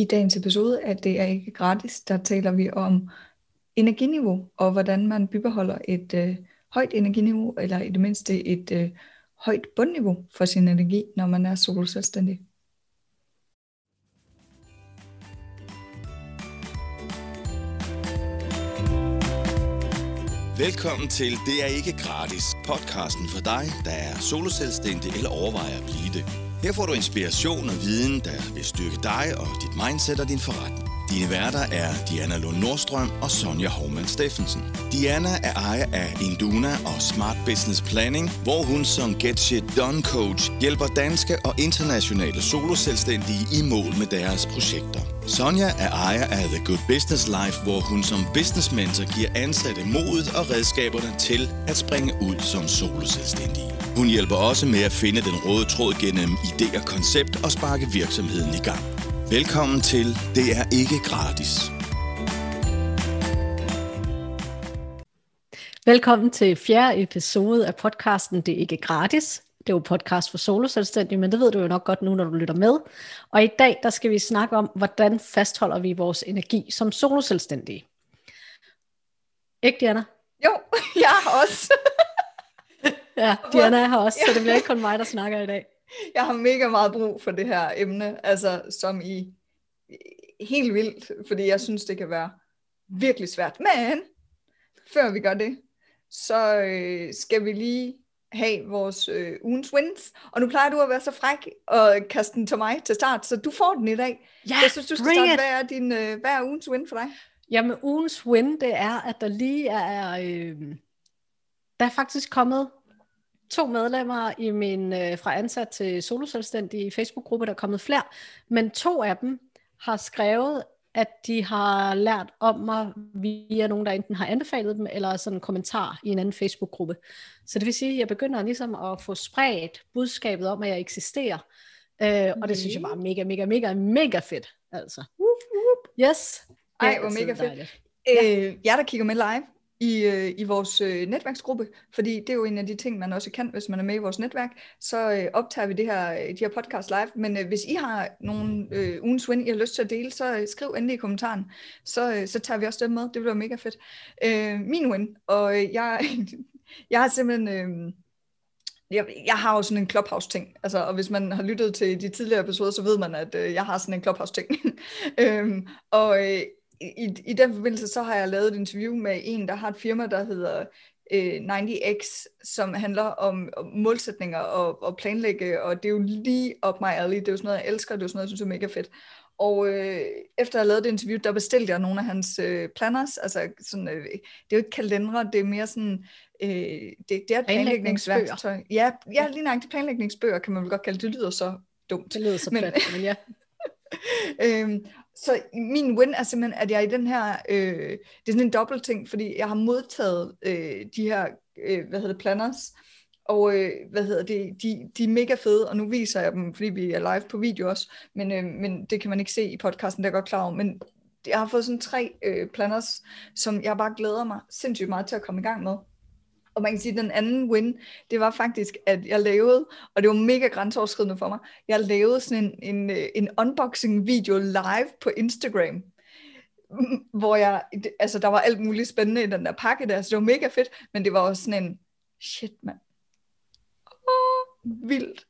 I dagens episode af Det er ikke gratis, der taler vi om energiniveau, og hvordan man bibeholder et øh, højt energiniveau, eller i det mindste et øh, højt bundniveau for sin energi, når man er soloselvstændig. Velkommen til Det er ikke gratis, podcasten for dig, der er soloselvstændig eller overvejer at blive det. Her får du inspiration og viden, der vil styrke dig og dit mindset og din forretning. Dine værter er Diana Lund Nordstrøm og Sonja Hormann Steffensen. Diana er ejer af Induna og Smart Business Planning, hvor hun som Get Shit Done Coach hjælper danske og internationale soloselvstændige i mål med deres projekter. Sonja er ejer af The Good Business Life, hvor hun som business mentor giver ansatte modet og redskaberne til at springe ud som soloselvstændige. Hun hjælper også med at finde den røde tråd gennem idé og koncept og sparke virksomheden i gang. Velkommen til Det er ikke gratis. Velkommen til fjerde episode af podcasten Det er ikke gratis. Det er jo podcast for soloselvstændige, men det ved du jo nok godt nu, når du lytter med. Og i dag, der skal vi snakke om, hvordan fastholder vi vores energi som soloselvstændige. Ikke, Diana? Jo, jeg har også. ja, Diana har også, så det bliver ikke kun mig, der snakker i dag. Jeg har mega meget brug for det her emne, altså som i helt vildt, fordi jeg synes, det kan være virkelig svært. Men før vi gør det, så øh, skal vi lige have vores øh, ugens wins. Og nu plejer du at være så fræk og kaste den til mig til start, så du får den i dag. Ja, jeg synes, du skal starte. Hvad er, din, øh, hvad er ugens win for dig? Jamen, ugens win, det er, at der lige er... Øh, der er faktisk kommet to medlemmer i min øh, fra ansat til soloselvstændige Facebook-gruppe, der er kommet flere, men to af dem har skrevet, at de har lært om mig via nogen, der enten har anbefalet dem, eller sådan en kommentar i en anden Facebook-gruppe. Så det vil sige, at jeg begynder ligesom at få spredt budskabet om, at jeg eksisterer. Øh, og det synes jeg bare er mega, mega, mega, mega fedt. Altså. Yes. Ej, hvor mega fedt. Øh, jeg der kigger med live, i, øh, i vores øh, netværksgruppe, fordi det er jo en af de ting, man også kan, hvis man er med i vores netværk, så øh, optager vi det her, øh, de her podcast live, men øh, hvis I har nogle øh, ugens win, I har lyst til at dele, så øh, skriv endelig i kommentaren, så, øh, så tager vi også dem med, det bliver mega fedt. Øh, min win, og øh, jeg, jeg har simpelthen... Øh, jeg, jeg har jo sådan en Clubhouse-ting, altså, og hvis man har lyttet til de tidligere episoder, så ved man, at øh, jeg har sådan en Clubhouse-ting. øhm, og øh, i, i den forbindelse, så har jeg lavet et interview med en, der har et firma, der hedder øh, 90X, som handler om, om målsætninger og, og planlægge, og det er jo lige op my alley, det er jo sådan noget, jeg elsker, det er jo sådan noget, jeg synes er mega fedt. Og øh, efter at have lavet det interview, der bestilte jeg nogle af hans øh, planners, altså sådan, øh, det er jo ikke kalendere, det er mere sådan, øh, det, det er planlægningsværktøj. Ja, ja, lige det planlægningsbøger, kan man vel godt kalde det, det lyder så dumt. Det lyder så men, plat, men ja. øhm, så min win er simpelthen, at jeg i den her, øh, det er sådan en dobbelt ting, fordi jeg har modtaget øh, de her, øh, hvad hedder det, planners, og øh, hvad hedder det, de, de er mega fede, og nu viser jeg dem, fordi vi er live på video også, men, øh, men det kan man ikke se i podcasten, der er godt klar over, men jeg har fået sådan tre øh, planners, som jeg bare glæder mig sindssygt meget til at komme i gang med. Og man kan sige, at den anden win, det var faktisk, at jeg lavede, og det var mega grænseoverskridende for mig, jeg lavede sådan en, en, øh, en unboxing video live på Instagram, hvor jeg, altså der var alt muligt spændende i den der pakke der, så det var mega fedt, men det var også sådan en, shit mand, oh, vildt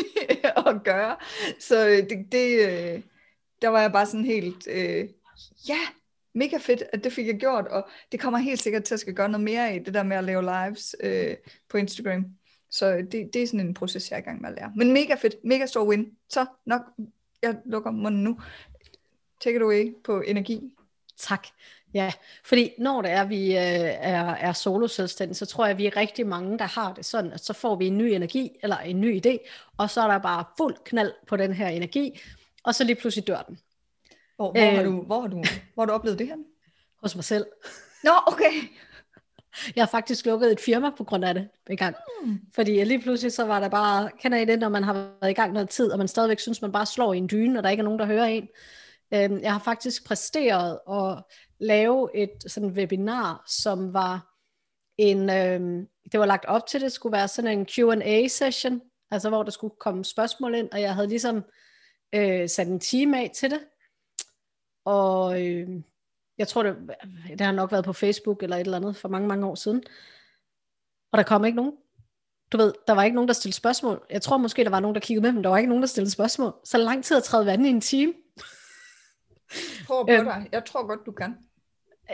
at gøre. Så øh, det, det, øh, der var jeg bare sådan helt, øh, ja, mega fedt, at det fik jeg gjort, og det kommer helt sikkert til at skal gøre noget mere i, det der med at lave lives øh, på Instagram. Så det, det er sådan en proces, jeg er i gang med at lære. Men mega fedt, mega stor win. Så nok, jeg lukker munden nu. Take it away på energi. Tak. Ja, fordi når det er, vi øh, er, er solo selvstændige, så tror jeg, at vi er rigtig mange, der har det sådan, at så får vi en ny energi, eller en ny idé, og så er der bare fuld knald på den her energi, og så lige pludselig dør den. Hvor, hvor, øh, har, du, hvor, har, du, hvor har du oplevet det her? Hos mig selv. Nå, okay. Jeg har faktisk lukket et firma på grund af det en gang. Mm. Fordi lige pludselig så var der bare, kender I det, når man har været i gang noget tid, og man stadigvæk synes, man bare slår i en dyne, og der ikke er nogen, der hører en. Øhm, jeg har faktisk præsteret at lave et sådan webinar, som var en, øhm, det var lagt op til, det skulle være sådan en Q&A session, altså hvor der skulle komme spørgsmål ind, og jeg havde ligesom øh, sat en time af til det, og øh, jeg tror, det, det har nok været på Facebook eller et eller andet for mange, mange år siden. Og der kom ikke nogen. Du ved, der var ikke nogen, der stillede spørgsmål. Jeg tror måske, der var nogen, der kiggede med, men der var ikke nogen, der stillede spørgsmål. Så lang tid at træde vand i en time. Prøv på øhm, dig. Jeg tror godt, du kan.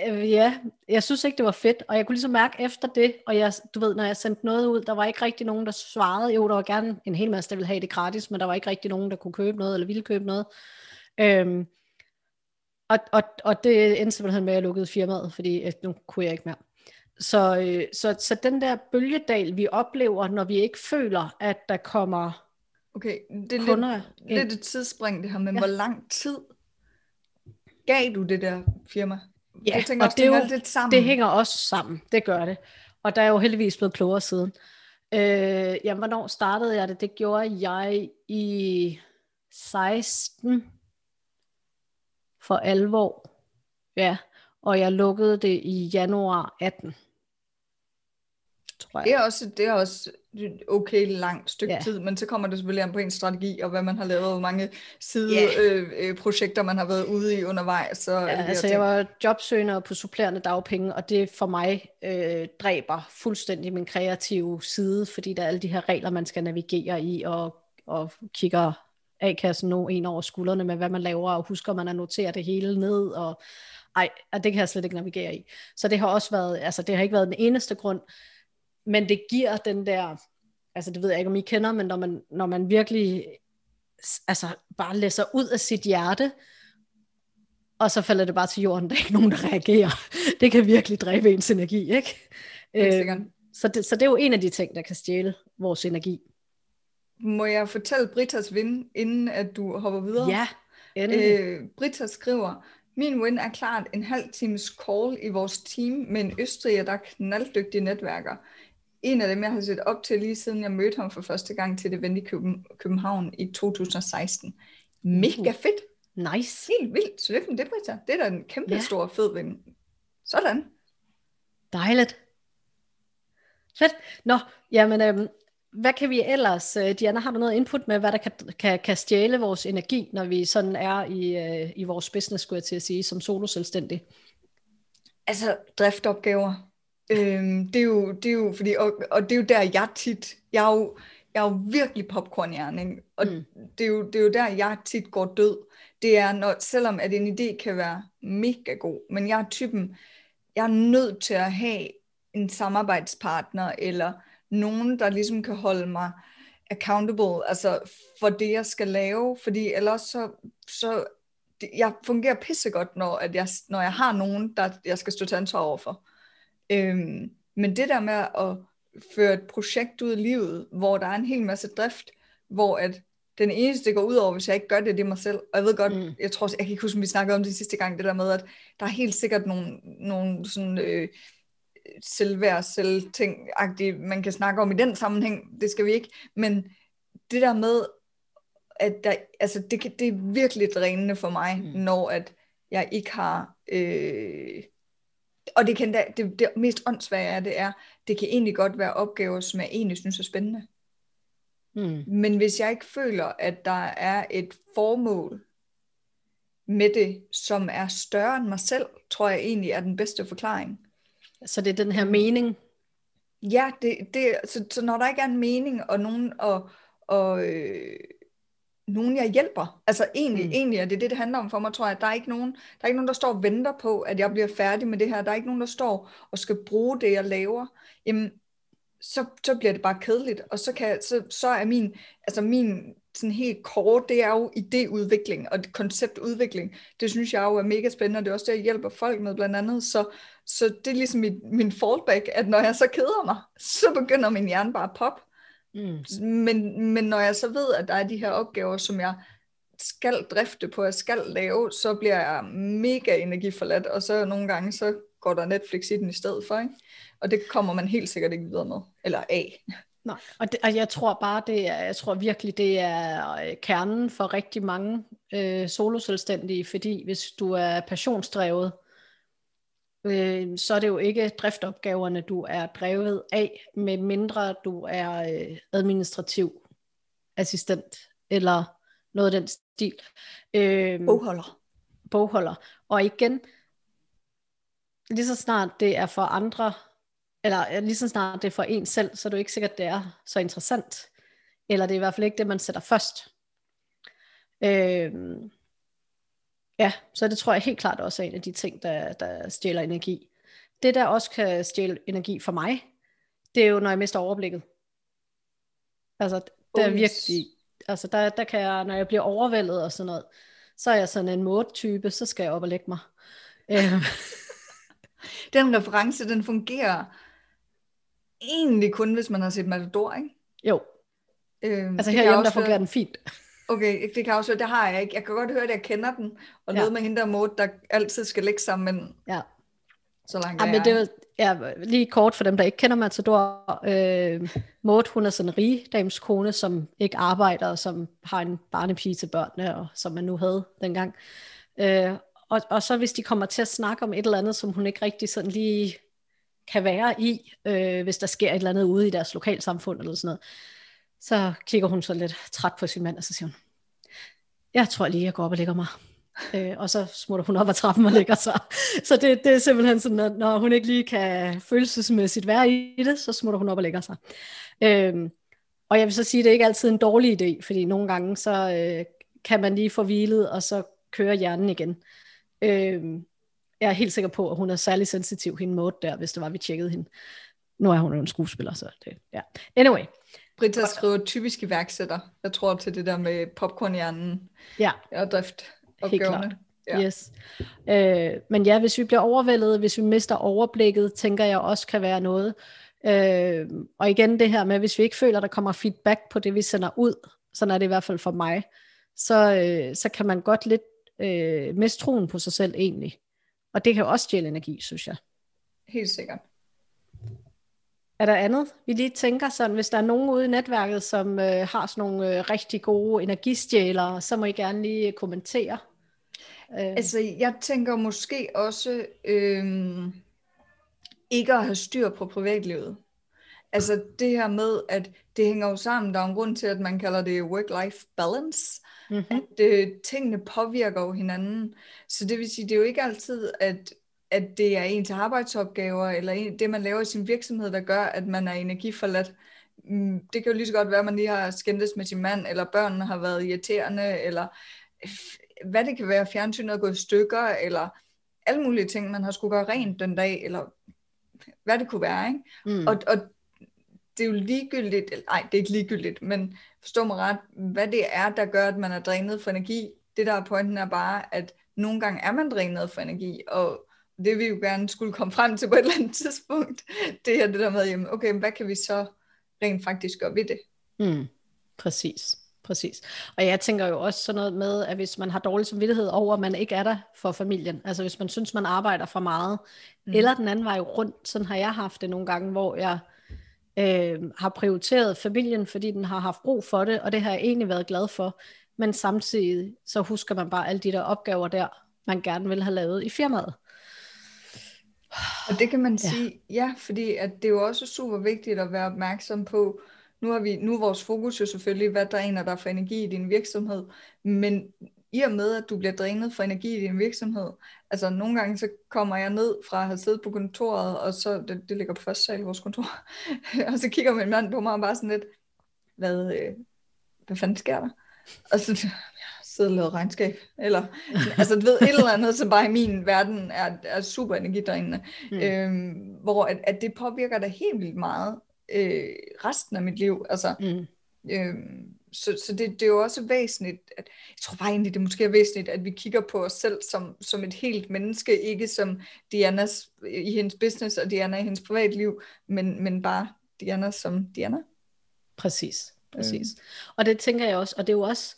Øh, ja, jeg synes ikke, det var fedt. Og jeg kunne ligesom mærke efter det, og jeg, du ved, når jeg sendte noget ud, der var ikke rigtig nogen, der svarede. Jo, der var gerne en hel masse, der ville have det gratis, men der var ikke rigtig nogen, der kunne købe noget, eller ville købe noget. Øhm, og, og, og det endte simpelthen med, at jeg lukkede firmaet, fordi øh, nu kunne jeg ikke mere. Så, øh, så, så den der bølgedal, vi oplever, når vi ikke føler, at der kommer Okay, det er kunder lidt, lidt et tidsspring det her, men ja. hvor lang tid gav du det der firma? Ja, jeg tænker og også, det, det, jo, lidt sammen. det hænger også sammen, det gør det. Og der er jo heldigvis blevet klogere siden. Øh, jamen, hvornår startede jeg det? Det gjorde jeg i 16 for alvor. Ja, og jeg lukkede det i januar 18. Tror jeg. Det er også, det er også okay langt stykke ja. tid, men så kommer det selvfølgelig an på en strategi, og hvad man har lavet, hvor mange sideprojekter yeah. øh, man har været ude i undervejs. Så ja, altså jeg var jobsøgende på supplerende dagpenge, og det for mig øh, dræber fuldstændig min kreative side, fordi der er alle de her regler, man skal navigere i, og, og kigger A-kassen nu en over skuldrene med, hvad man laver, og husker man at notere det hele ned, og ej, det kan jeg slet ikke navigere i. Så det har også været, altså det har ikke været den eneste grund, men det giver den der, altså det ved jeg ikke, om I kender, men når man, når man virkelig altså bare læser ud af sit hjerte, og så falder det bare til jorden, der er ikke nogen, der reagerer. Det kan virkelig dræbe ens energi, ikke? Øh, så, det, så det er jo en af de ting, der kan stjæle vores energi. Må jeg fortælle Britas ven, inden at du hopper videre? Ja, endelig. Øh, Brita skriver, min win er klart en halv times call i vores team med en østriger, der er knalddygtige netværker en af dem, jeg har set op til lige siden jeg mødte ham for første gang til det i København i 2016. Mega uh. fedt. Nice. Helt vildt. Så det er det, Britta. Det er da en kæmpe ja. stor fed ven. Sådan. Dejligt. Fedt. Nå, jamen, øhm, hvad kan vi ellers, øh, Diana, har du noget input med, hvad der kan, kan, kan stjæle vores energi, når vi sådan er i, øh, i vores business, skulle jeg til at sige, som solo selvstændig? Altså, driftopgaver Øhm, det, er jo, det er jo, fordi, og, og det er jo der, jeg tit, jeg er jo, jeg er jo virkelig popcornhjerning, og mm. det, er jo, det er jo der, jeg tit går død. Det er, når, selvom at en idé kan være mega god, men jeg er typen, jeg er nødt til at have en samarbejdspartner, eller nogen, der ligesom kan holde mig accountable, altså for det, jeg skal lave, fordi ellers så, så jeg fungerer pissegodt, når, at jeg, når jeg har nogen, der jeg skal stå til ansvar overfor. Øhm, men det der med at føre et projekt ud i livet, hvor der er en hel masse drift, hvor at den eneste, det går ud over, hvis jeg ikke gør det, det er mig selv. Og jeg ved godt, mm. jeg tror, jeg kan ikke huske, om vi snakkede om det sidste gang, det der med, at der er helt sikkert nogle, nogle sådan, øh, selvværd, selvting man kan snakke om i den sammenhæng, det skal vi ikke, men det der med, at der, altså det, kan, det er virkelig drænende for mig, mm. når at jeg ikke har øh, og det, kan da, det, det mest åndssvage er, det er, det kan egentlig godt være opgaver, som jeg egentlig synes er spændende. Mm. Men hvis jeg ikke føler, at der er et formål med det, som er større end mig selv, tror jeg egentlig er den bedste forklaring. Så det er den her mening? Ja, det, det, så, så når der ikke er en mening, og nogen og, og øh, nogen, jeg hjælper. Altså egentlig, mm. egentlig er det det, det handler om for mig, tror jeg. Der er, ikke nogen, der er ikke nogen, der står og venter på, at jeg bliver færdig med det her. Der er ikke nogen, der står og skal bruge det, jeg laver. Jamen, så, så bliver det bare kedeligt. Og så, kan, så, så er min, altså min sådan helt kort, det er jo idéudvikling og konceptudvikling. Det synes jeg jo er mega spændende, og det er også det, jeg hjælper folk med blandt andet. Så, så det er ligesom min, min fallback, at når jeg så keder mig, så begynder min hjerne bare at pop. Mm. Men, men når jeg så ved, at der er de her opgaver, som jeg skal drifte på, jeg skal lave, så bliver jeg mega energiforladt, og så nogle gange, så går der Netflix i den i stedet for, ikke? Og det kommer man helt sikkert ikke videre med, eller af. Nej, og, det, og jeg tror bare, det er, jeg tror virkelig, det er øh, kernen for rigtig mange øh, soloselvstændige, fordi hvis du er passionsdrevet, øh, så er det jo ikke driftopgaverne, du er drevet af, med mindre du er øh, administrativ assistent, eller noget af den stil. Øh, bogholder. bogholder. Og igen, lige så snart det er for andre, eller lige så snart det er for en selv, så er det jo ikke sikkert, det er så interessant. Eller det er i hvert fald ikke det, man sætter først. Øh, ja, så det tror jeg helt klart også er en af de ting, der, der stjæler energi. Det, der også kan stjæle energi for mig, det er jo, når jeg mister overblikket. Altså, det er virkelig, altså der, der kan jeg, når jeg bliver overvældet og sådan noget, så er jeg sådan en mode-type, så skal jeg op og lægge mig. Øhm. den reference, den fungerer egentlig kun, hvis man har set Matador, ikke? Jo. Øhm, altså herhjemme, der fungerer den fint. Okay, det kan også det har jeg ikke. Jeg kan godt høre, at jeg kender den, og ja. noget med hende der mode, der altid skal ligge sammen. Ja. Så langt ja, men det er, ja, lige kort for dem, der ikke kender Matador. Øh, Maud, hun er sådan en rigdames kone, som ikke arbejder, og som har en barnepige til børnene, og som man nu havde dengang. Øh, og, og så hvis de kommer til at snakke om et eller andet, som hun ikke rigtig sådan lige kan være i, øh, hvis der sker et eller andet ude i deres lokalsamfund eller sådan noget, så kigger hun så lidt træt på sin mand, og så siger hun, jeg tror lige, jeg går op og lægger mig. Øh, og så smutter hun op ad trappen og lægger sig. Så det, det er simpelthen sådan, at når hun ikke lige kan følelsesmæssigt være i det, så smutter hun op og lægger sig. Øh, og jeg vil så sige, at det er ikke altid en dårlig idé, fordi nogle gange så øh, kan man lige få hvilet, og så kører hjernen igen. Øh, jeg er helt sikker på, at hun er særlig sensitiv, hende måde der, hvis det var, vi tjekkede hende. Nu er hun jo en skuespiller, så det, ja. Anyway. Britta skriver typisk iværksætter. Jeg tror til det der med popcornhjernen ja. og drift opgaverne. Ja. Yes. Øh, men ja, hvis vi bliver overvældet, hvis vi mister overblikket, tænker jeg også kan være noget. Øh, og igen det her med, hvis vi ikke føler, der kommer feedback på det, vi sender ud, sådan er det i hvert fald for mig, så, øh, så kan man godt lidt øh, miste troen på sig selv egentlig. Og det kan også stjæle energi, synes jeg. Helt sikkert. Er der andet, vi lige tænker sådan, hvis der er nogen ude i netværket, som øh, har sådan nogle øh, rigtig gode energistjælere, så må I gerne lige kommentere. Øh. Altså, jeg tænker måske også øh, ikke at have styr på privatlivet. Altså det her med, at det hænger jo sammen. Der er en grund til, at man kalder det work-life balance. Mm-hmm. At øh, tingene påvirker jo hinanden. Så det vil sige, det er jo ikke altid, at at det er ens arbejdsopgaver, eller det, man laver i sin virksomhed, der gør, at man er energiforladt. Mm, det kan jo lige så godt være, at man lige har skændtes med sin mand, eller børnene har været irriterende, eller hvad det kan være, fjernsynet er gået i stykker, eller alle mulige ting, man har skulle gøre rent den dag, eller hvad det kunne være. Ikke? Mm. Og, og det er jo ligegyldigt, nej, det er ikke ligegyldigt, men forstå mig ret, hvad det er, der gør, at man er drænet for energi. Det der er pointen er bare, at nogle gange er man drænet for energi, og det vi jo gerne skulle komme frem til på et eller andet tidspunkt, det er det der med, jamen, okay, hvad kan vi så rent faktisk gøre ved det? Mm, præcis. Præcis. Og jeg tænker jo også sådan noget med, at hvis man har dårlig samvittighed over, at man ikke er der for familien, altså hvis man synes, man arbejder for meget, mm. eller den anden vej rundt, sådan har jeg haft det nogle gange, hvor jeg øh, har prioriteret familien, fordi den har haft brug for det, og det har jeg egentlig været glad for, men samtidig så husker man bare alle de der opgaver der, man gerne vil have lavet i firmaet. Og det kan man sige, ja, fordi at det er jo også super vigtigt at være opmærksom på, nu har vi nu er vores fokus jo selvfølgelig, hvad der er der får energi i din virksomhed, men i og med, at du bliver drænet for energi i din virksomhed, altså nogle gange så kommer jeg ned fra at have siddet på kontoret, og så, det, det ligger på første sal i vores kontor, og så kigger min mand på mig og bare sådan lidt, hvad, øh, hvad fanden sker der? Og så, sidde og lave regnskab, eller altså du ved, et eller andet, som bare i min verden er, er super energidrænende, mm. øhm, hvor at, at det påvirker da helt vildt meget øh, resten af mit liv, altså mm. øhm, så, så det, det er jo også væsentligt, at, jeg tror bare egentlig, det måske er væsentligt, at vi kigger på os selv som, som et helt menneske, ikke som Dianas i hendes business og Diana i hendes privatliv, men, men bare Diana som Diana. Præcis, præcis. Mm. Og det tænker jeg også, og det er jo også,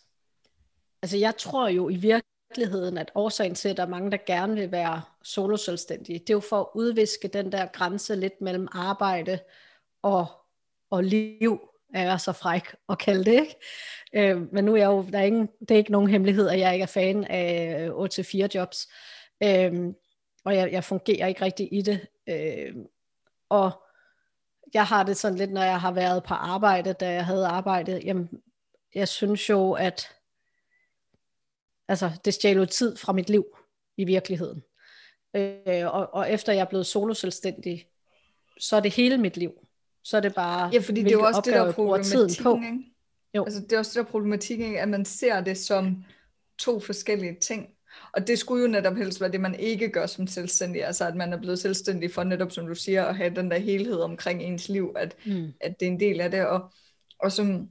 Altså jeg tror jo i virkeligheden, at årsagen til, at der er mange, der gerne vil være soloselvstændige, det er jo for at udviske den der grænse lidt mellem arbejde og, og liv, er jeg så fræk at kalde det, ikke? Øh, men nu er jeg jo, der er ingen, det er ikke nogen hemmelighed, at jeg ikke er fan af øh, 8-4 jobs, øh, og jeg, jeg fungerer ikke rigtig i det, øh, og jeg har det sådan lidt, når jeg har været på arbejde, da jeg havde arbejdet, jamen, jeg synes jo, at altså det stjal jo tid fra mit liv. i virkeligheden. Øh, og, og efter jeg er blevet solo selvstændig, så er det hele mit liv. Så er det bare, Ja, fordi det er jo også det, der er problematikken, ikke? Jo. Altså, det er også det, der er problematikken, at man ser det som to forskellige ting. Og det skulle jo netop helst være det, man ikke gør som selvstændig. Altså, at man er blevet selvstændig for netop, som du siger, at have den der helhed omkring ens liv, at, Mm. at det er en del af det. Og, og som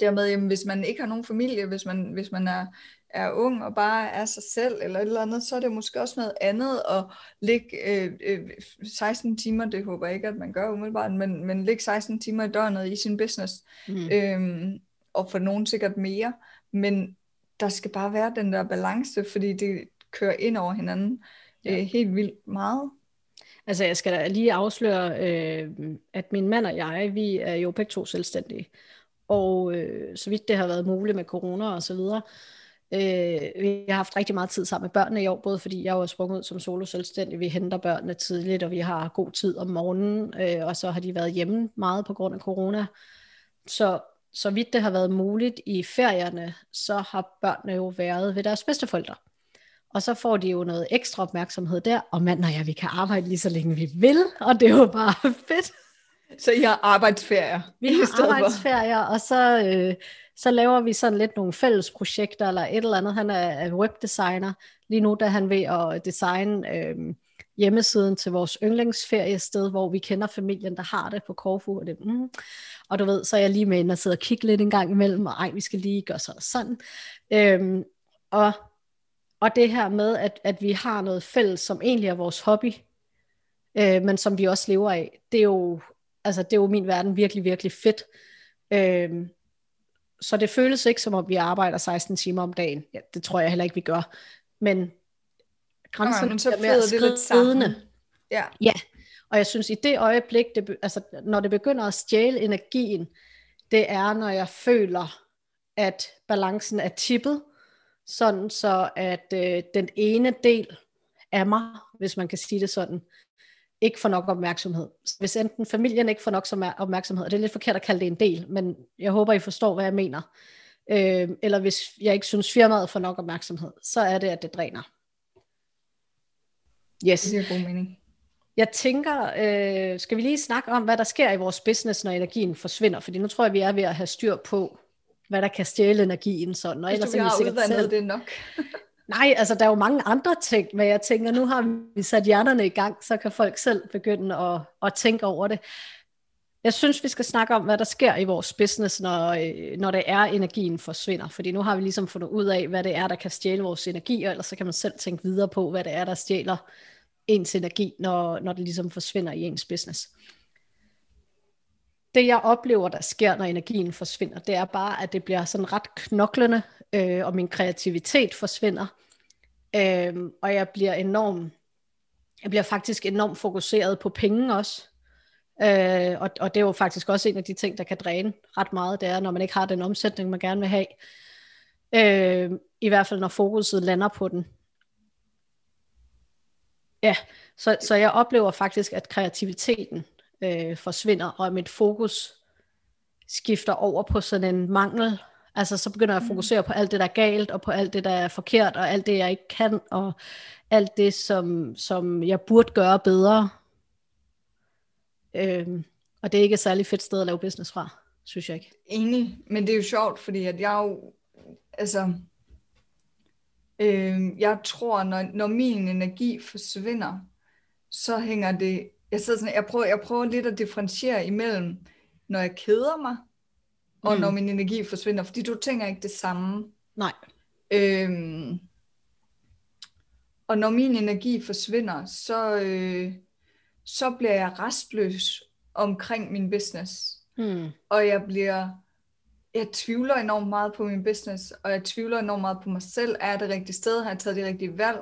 dermed, jamen, hvis man ikke har nogen familie, hvis man, hvis man er, er ung og bare er sig selv eller et eller andet, så er det måske også noget andet at ligge øh, øh, 16 timer, det håber jeg ikke, at man gør umiddelbart, men, men ligge 16 timer i døgnet i sin business, Mm. øhm, og for nogen sikkert mere, men der skal bare være den der balance, fordi det kører ind over hinanden Ja. øh, helt vildt meget. Altså jeg skal da lige afsløre, øh, at min mand og jeg, vi er jo begge to selvstændige. Og øh, så vidt det har været muligt med corona og så videre, øh, vi har haft rigtig meget tid sammen med børnene i år, både fordi jeg jo er sprunget ud som solo selvstændig, vi henter børnene tidligt, og vi har god tid om morgenen, øh, og så har de været hjemme meget på grund af corona. Så så vidt det har været muligt i ferierne, så har børnene jo været ved deres bedsteforældre. Og så får de jo noget ekstra opmærksomhed der, og mand og jeg, vi kan arbejde lige så længe vi vil, og det er jo bare fedt. Så I har arbejdsferier Vi har arbejdsferier, og så, øh, så laver vi sådan lidt nogle fælles projekter, eller et eller andet. Han er, webdesigner. Lige nu der er han ved at designe øh, hjemmesiden til vores yndlingsferiested, hvor vi kender familien, der har det på Korfu. Og, det, mm. og du ved, så er jeg lige med ind og sidder og kigge lidt en gang imellem, og ej, vi skal lige gøre sådan og sådan. Øhm, og, og det her med, at, at vi har noget fælles, som egentlig er vores hobby, øh, men som vi også lever af, det er jo, altså, det er jo min verden virkelig, virkelig fedt. Øhm, så det føles ikke som om vi arbejder 16 timer om dagen. Ja, det tror jeg heller ikke, vi gør. Men grænserne men så bliver mere det lidt sammen. Ja. Ja, og jeg synes i det øjeblik, det, altså, når det begynder at stjæle energien, det er, når jeg føler, at balancen er tippet, sådan så at øh, den ene del af mig, hvis man kan sige det sådan, ikke får nok opmærksomhed. Hvis enten familien ikke får nok som- opmærksomhed, og det er lidt forkert at kalde det en del, men jeg håber, I forstår, hvad jeg mener. Øh, eller hvis jeg ikke synes, firmaet får nok opmærksomhed, så er det, at det dræner. Yes. Det giver god mening. Jeg tænker, øh, skal vi lige snakke om, hvad der sker i vores business, når energien forsvinder? Fordi nu tror jeg, vi er ved at have styr på, hvad der kan stjæle energien. Sådan. Og ellers du er vi har udvandet det nok. Nej, altså der er jo mange andre ting, men jeg tænker, nu har vi sat hjernerne i gang, så kan folk selv begynde at, at tænke over det. Jeg synes, vi skal snakke om, hvad der sker i vores business, når, øh, når det er, energien forsvinder. Fordi nu har vi ligesom fundet ud af, hvad det er, der kan stjæle vores energi, og ellers så kan man selv tænke videre på, hvad det er, der stjæler ens energi, når, når det ligesom forsvinder i ens business. Det jeg oplever, der sker, når energien forsvinder, det er bare, at det bliver sådan ret knoklende, øh, og min kreativitet forsvinder. Øh, og jeg bliver enormt, jeg bliver faktisk enormt fokuseret på penge også. Øh, og, og det er jo faktisk også en af de ting, der kan dræne ret meget, det er, når man ikke har den omsætning, man gerne vil have. Øh, I hvert fald, når fokuset lander på den. Ja, så, så jeg oplever faktisk, at kreativiteten øh, forsvinder, og at mit fokus skifter over på sådan en mangel. Altså så begynder jeg at fokusere på alt det, der er galt, og på alt det, der er forkert, og alt det, jeg ikke kan, og alt det, som, som jeg burde gøre bedre. Øhm, og det er ikke et særlig fedt sted at lave business fra, synes jeg ikke. Enig, men det er jo sjovt, fordi at jeg jo, altså, øh, jeg tror, når, når min energi forsvinder, så hænger det, jeg, sidder sådan, jeg, prøver, jeg prøver lidt at differentiere imellem, når jeg keder mig, og Mm. når min energi forsvinder, fordi du tænker ikke det samme. Nej. Øhm, og når min energi forsvinder, så, øh, så bliver jeg restløs omkring min business. Hmm. Og jeg bliver, jeg tvivler enormt meget på min business, og jeg tvivler enormt meget på mig selv. Er jeg det rigtige sted? Har jeg taget de rigtige valg?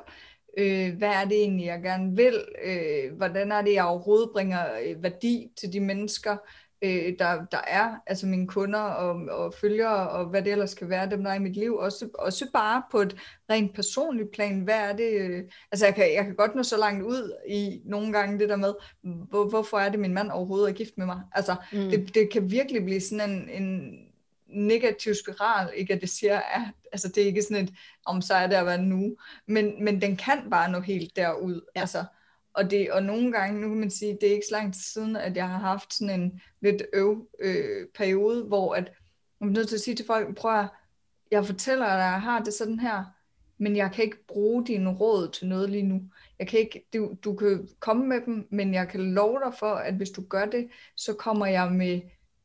Øh, hvad er det egentlig, jeg gerne vil? Øh, hvordan er det, jeg overhovedet bringer øh, værdi til de mennesker, øh, der, der er, altså mine kunder og, og følgere, og hvad det ellers kan være, dem der er i mit liv. Også, også bare på et rent personligt plan. Hvad er det? Øh, altså jeg kan, jeg kan godt nå så langt ud i nogle gange det der med, hvor, hvorfor er det, min mand overhovedet er gift med mig? Altså Mm. det, det kan virkelig blive sådan en, en negativ spiral, ikke at det siger, at altså det er ikke sådan et, om så er det at være nu, men, men den kan bare nå helt derud, ja. altså, og, det, og nogle gange, nu kan man sige, det er ikke så lang tid siden, at jeg har haft sådan en lidt øv øh, periode, hvor at, jeg er nødt til at sige til folk, prøv at, jeg fortæller dig, at jeg har det sådan her, men jeg kan ikke bruge dine råd til noget lige nu. Jeg kan ikke, du, du kan komme med dem, men jeg kan love dig for, at hvis du gør det, så kommer jeg med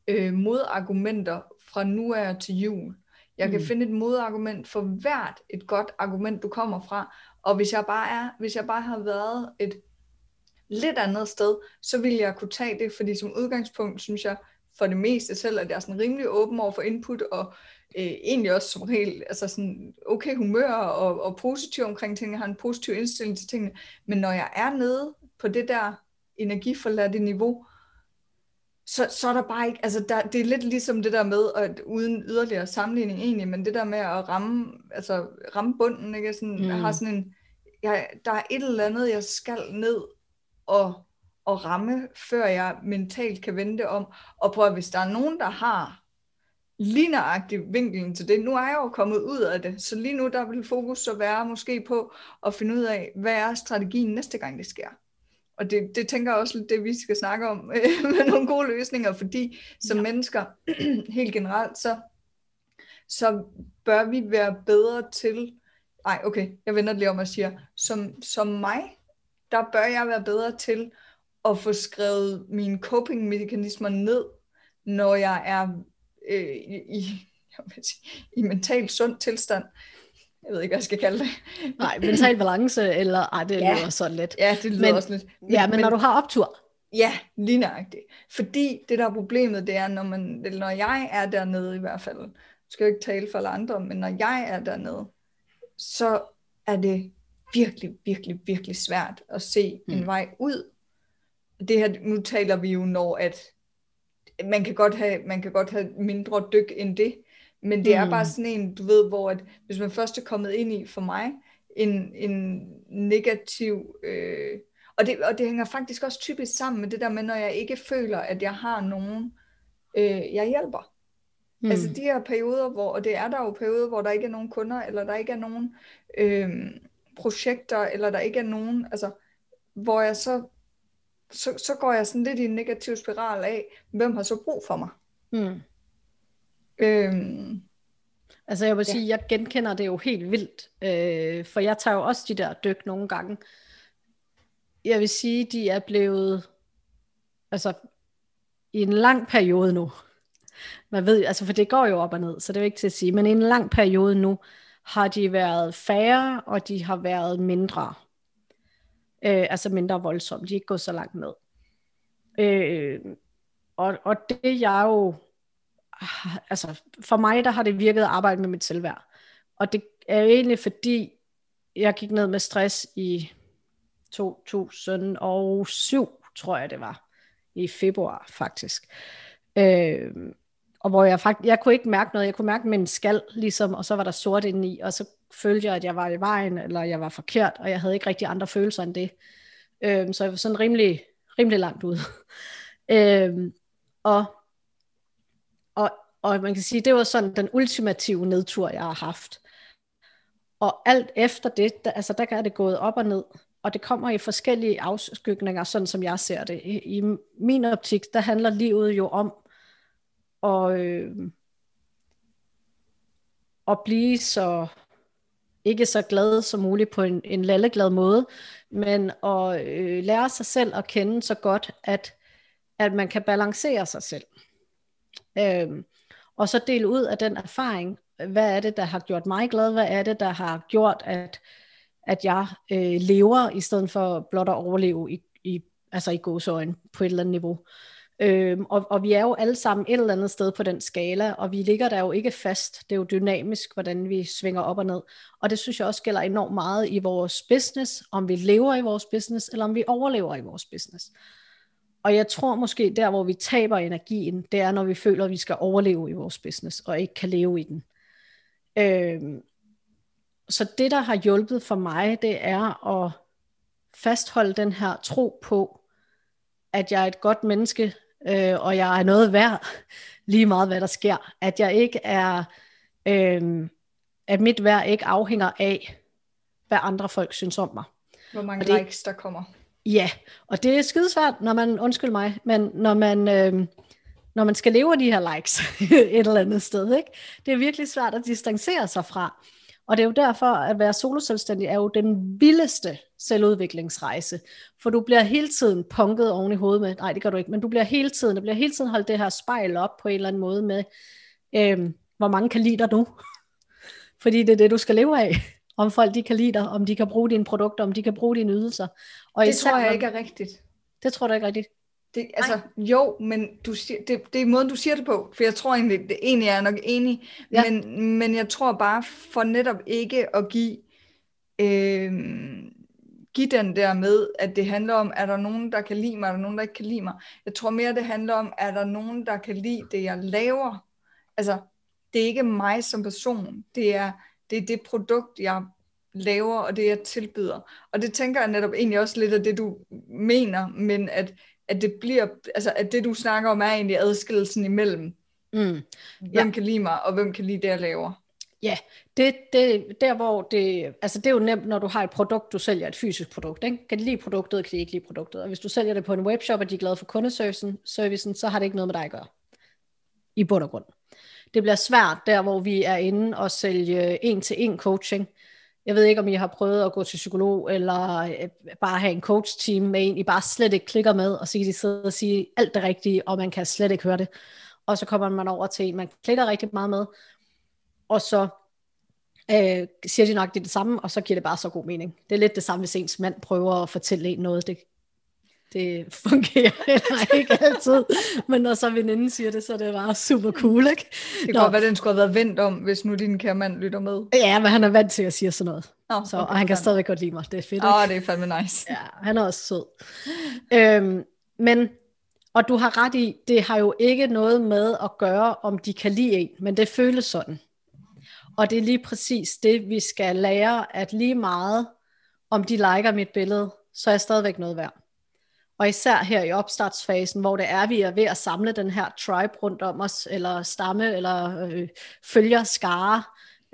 øh, modargumenter fra nu af til jul. Jeg kan mm. finde et modargument for hvert et godt argument, du kommer fra. Og hvis jeg bare er, hvis jeg bare har været et lidt andet sted, så vil jeg kunne tage det, fordi som udgangspunkt synes jeg for det meste selv, at jeg er sådan rimelig åben over for input, og øh, egentlig også som regel altså sådan okay humør og, og positiv omkring tingene, jeg har en positiv indstilling til tingene, men når jeg er nede på det der energiforladte niveau, så, så er der bare ikke, altså der, det er lidt ligesom det der med, at uden yderligere sammenligning egentlig, men det der med at ramme, altså ramme bunden, ikke? Sådan, mm. jeg har sådan en, jeg, der er et eller andet, jeg skal ned og, og ramme, før jeg mentalt kan vente om, og prøve, hvis der er nogen, der har lige nøjagtig vinkelen til det. Nu er jeg jo kommet ud af det, så lige nu der vil fokus så være måske på at finde ud af, hvad er strategien næste gang det sker. Og det, det tænker jeg også lidt det, vi skal snakke om med nogle gode løsninger, fordi som ja. mennesker helt generelt, så, så bør vi være bedre til, nej okay, jeg vender det lige om og siger, som, som mig, der bør jeg være bedre til at få skrevet mine coping-mekanismer ned, når jeg er øh, i, jeg sige, i mental sund tilstand. Jeg ved ikke, hvad jeg skal kalde det. Nej, mental balance, eller ej, det ja. lyder sådan lidt. Ja, det lyder men, også lidt. Men, ja, men, men når du har optur. Ja, lige nøjagtigt. Fordi det der er problemet, det er, når, man, eller når jeg er dernede i hvert fald, jeg skal jo ikke tale for alle andre, men når jeg er dernede, så er det virkelig, virkelig, virkelig svært at se mm. en vej ud. Det her, nu taler vi jo, når at man kan godt have, man kan godt have mindre dyk end det, men det mm. er bare sådan en, du ved, hvor at, hvis man først er kommet ind i, for mig, en, en negativ, øh, og, det, og det hænger faktisk også typisk sammen med det der med, når jeg ikke føler, at jeg har nogen, øh, jeg hjælper. Mm. Altså de her perioder, hvor, og det er der jo perioder, hvor der ikke er nogen kunder, eller der ikke er nogen øh, projekter, eller der ikke er nogen, altså, hvor jeg så så, så går jeg sådan lidt i en negativ spiral af, hvem har så brug for mig? Mm. Øhm, altså jeg vil ja. sige, jeg genkender det jo helt vildt, øh, for jeg tager jo også de der dyk nogle gange. Jeg vil sige, de er blevet, altså i en lang periode nu, man ved, altså for det går jo op og ned, så det er ikke til at sige, men i en lang periode nu, har de været færre, og de har været mindre øh, altså mindre voldsomme, de er ikke gået så langt ned. Øh, og, og det jeg jo, altså for mig der har det virket at arbejde med mit selvværd, og det er jo egentlig fordi, jeg gik ned med stress i 2007, tror jeg det var, i februar faktisk. Øh, og hvor jeg faktisk, jeg kunne ikke mærke noget, jeg kunne mærke min skal ligesom, og så var der sort indeni, og så følte jeg, at jeg var i vejen, eller jeg var forkert, og jeg havde ikke rigtig andre følelser end det. Øh, så jeg var sådan rimelig, rimelig langt ude. øh, og, og, og man kan sige, det var sådan den ultimative nedtur, jeg har haft. Og alt efter det, der, altså der er det gået op og ned, og det kommer i forskellige afskygninger, sådan som jeg ser det. I, i min optik, der handler livet jo om at, øh, at blive så ikke så glad som muligt på en, en lalleglad måde, men at øh, lære sig selv at kende så godt, at, at man kan balancere sig selv. Øhm, og så dele ud af den erfaring, hvad er det, der har gjort mig glad, hvad er det, der har gjort, at, at jeg øh, lever, i stedet for blot at overleve i, i, altså i gåsøjen på et eller andet niveau. Øhm, og, og vi er jo alle sammen et eller andet sted på den skala, og vi ligger der jo ikke fast. Det er jo dynamisk, hvordan vi svinger op og ned. Og det synes jeg også gælder enormt meget i vores business, om vi lever i vores business, eller om vi overlever i vores business. Og jeg tror måske, der hvor vi taber energien, det er, når vi føler, at vi skal overleve i vores business, og ikke kan leve i den. Øhm, så det, der har hjulpet for mig, det er at fastholde den her tro på, at jeg er et godt menneske, øh, og jeg er noget værd, lige meget hvad der sker. At jeg ikke er, øh, at mit værd ikke afhænger af, hvad andre folk synes om mig. Hvor mange det, likes der kommer. Ja, og det er skidesvært, når man, undskyld mig, men når man, øh, når man skal leve af de her likes et eller andet sted, ikke? det er virkelig svært at distancere sig fra. Og det er jo derfor, at være soloselvstændig er jo den vildeste selvudviklingsrejse. For du bliver hele tiden punket oven i hovedet med, nej det gør du ikke, men du bliver hele tiden, der bliver hele tiden holdt det her spejl op på en eller anden måde med, øh, hvor mange kan lide dig nu. Fordi det er det, du skal leve af om folk de kan lide dig, om de kan bruge dine produkter, om de kan bruge dine ydelser. Og det især, tror jeg ikke er rigtigt. Det tror du ikke rigtigt? Det, altså, Nej. jo, men du siger, det, det er måden, du siger det på, for jeg tror egentlig, det, egentlig er jeg nok enig, ja. men, men jeg tror bare for netop ikke at give, øh, give den der med, at det handler om, er der nogen, der kan lide mig, er der nogen, der ikke kan lide mig. Jeg tror mere, det handler om, er der nogen, der kan lide det, jeg laver. Altså, det er ikke mig som person, det er det er det produkt, jeg laver, og det jeg tilbyder. Og det tænker jeg netop egentlig også lidt af det, du mener, men at, at det bliver, altså at det du snakker om er egentlig adskillelsen imellem, mm. hvem ja. kan lide mig, og hvem kan lide det, jeg laver. Ja, det, det, der hvor det, altså det er jo nemt, når du har et produkt, du sælger et fysisk produkt. Ikke? Kan de lide produktet, kan de ikke lide produktet. Og hvis du sælger det på en webshop, og de er glade for kundeservicen, servicen, så har det ikke noget med dig at gøre. I bund og grund det bliver svært der, hvor vi er inde og sælge en-til-en coaching. Jeg ved ikke, om I har prøvet at gå til psykolog, eller øh, bare have en coach-team med en, I bare slet ikke klikker med, og så kan de sidde og sige alt det rigtige, og man kan slet ikke høre det. Og så kommer man over til en, man klikker rigtig meget med, og så øh, siger de nok det, det samme, og så giver det bare så god mening. Det er lidt det samme, hvis ens mand prøver at fortælle en noget. Det det fungerer heller ikke altid. Men når så veninden siger det, så er det bare super cool, ikke? Det kan godt være, den skulle have været vendt om, hvis nu din kære mand lytter med. Ja, men han er vant til at sige sådan noget. Nå, så, okay, og han kan stadig godt lide mig. Det er fedt, Åh, oh, det er fandme nice. Ja, han er også sød. øhm, men, og du har ret i, det har jo ikke noget med at gøre, om de kan lide en, men det føles sådan. Og det er lige præcis det, vi skal lære, at lige meget, om de liker mit billede, så er jeg stadigvæk noget værd. Og især her i opstartsfasen, hvor det er, vi er ved at samle den her tribe rundt om os, eller stamme, eller øh, følger skare,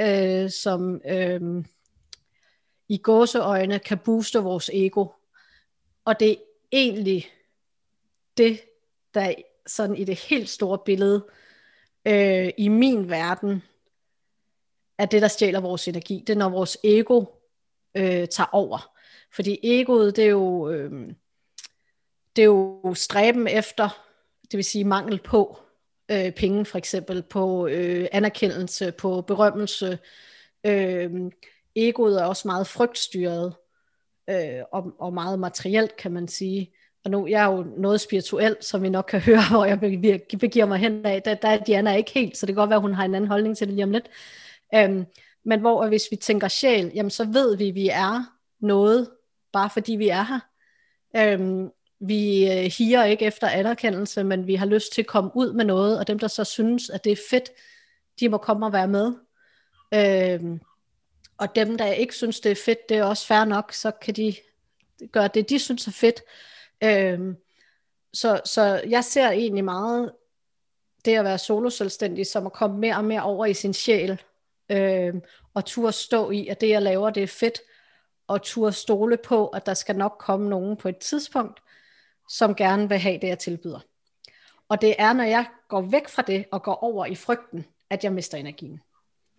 øh, som øh, i gåseøjne kan booste vores ego. Og det er egentlig det, der sådan i det helt store billede, øh, i min verden, er det, der stjæler vores energi. Det er, når vores ego øh, tager over. Fordi egoet, det er jo... Øh, det er jo stræben efter, det vil sige mangel på øh, penge for eksempel, på øh, anerkendelse, på berømmelse. Øh, egoet er også meget frygtstyret øh, og, og meget materielt, kan man sige. Og nu jeg er jo noget spirituelt, som vi nok kan høre, hvor jeg begiver mig hen af. Der, der er Diana ikke helt, så det kan godt være, at hun har en anden holdning til det lige om lidt. Øhm, men hvor hvis vi tænker sjæl, jamen så ved vi, at vi er noget, bare fordi vi er her. Øhm, vi øh, higer ikke efter anerkendelse, men vi har lyst til at komme ud med noget, og dem, der så synes, at det er fedt, de må komme og være med. Øhm, og dem, der ikke synes, det er fedt, det er også fair nok, så kan de gøre det, de synes er fedt. Øhm, så, så jeg ser egentlig meget det at være solo-selvstændig, som at komme mere og mere over i sin sjæl, øhm, og turde stå i, at det, jeg laver, det er fedt, og turde stole på, at der skal nok komme nogen på et tidspunkt, som gerne vil have det, jeg tilbyder. Og det er, når jeg går væk fra det og går over i frygten, at jeg mister energien.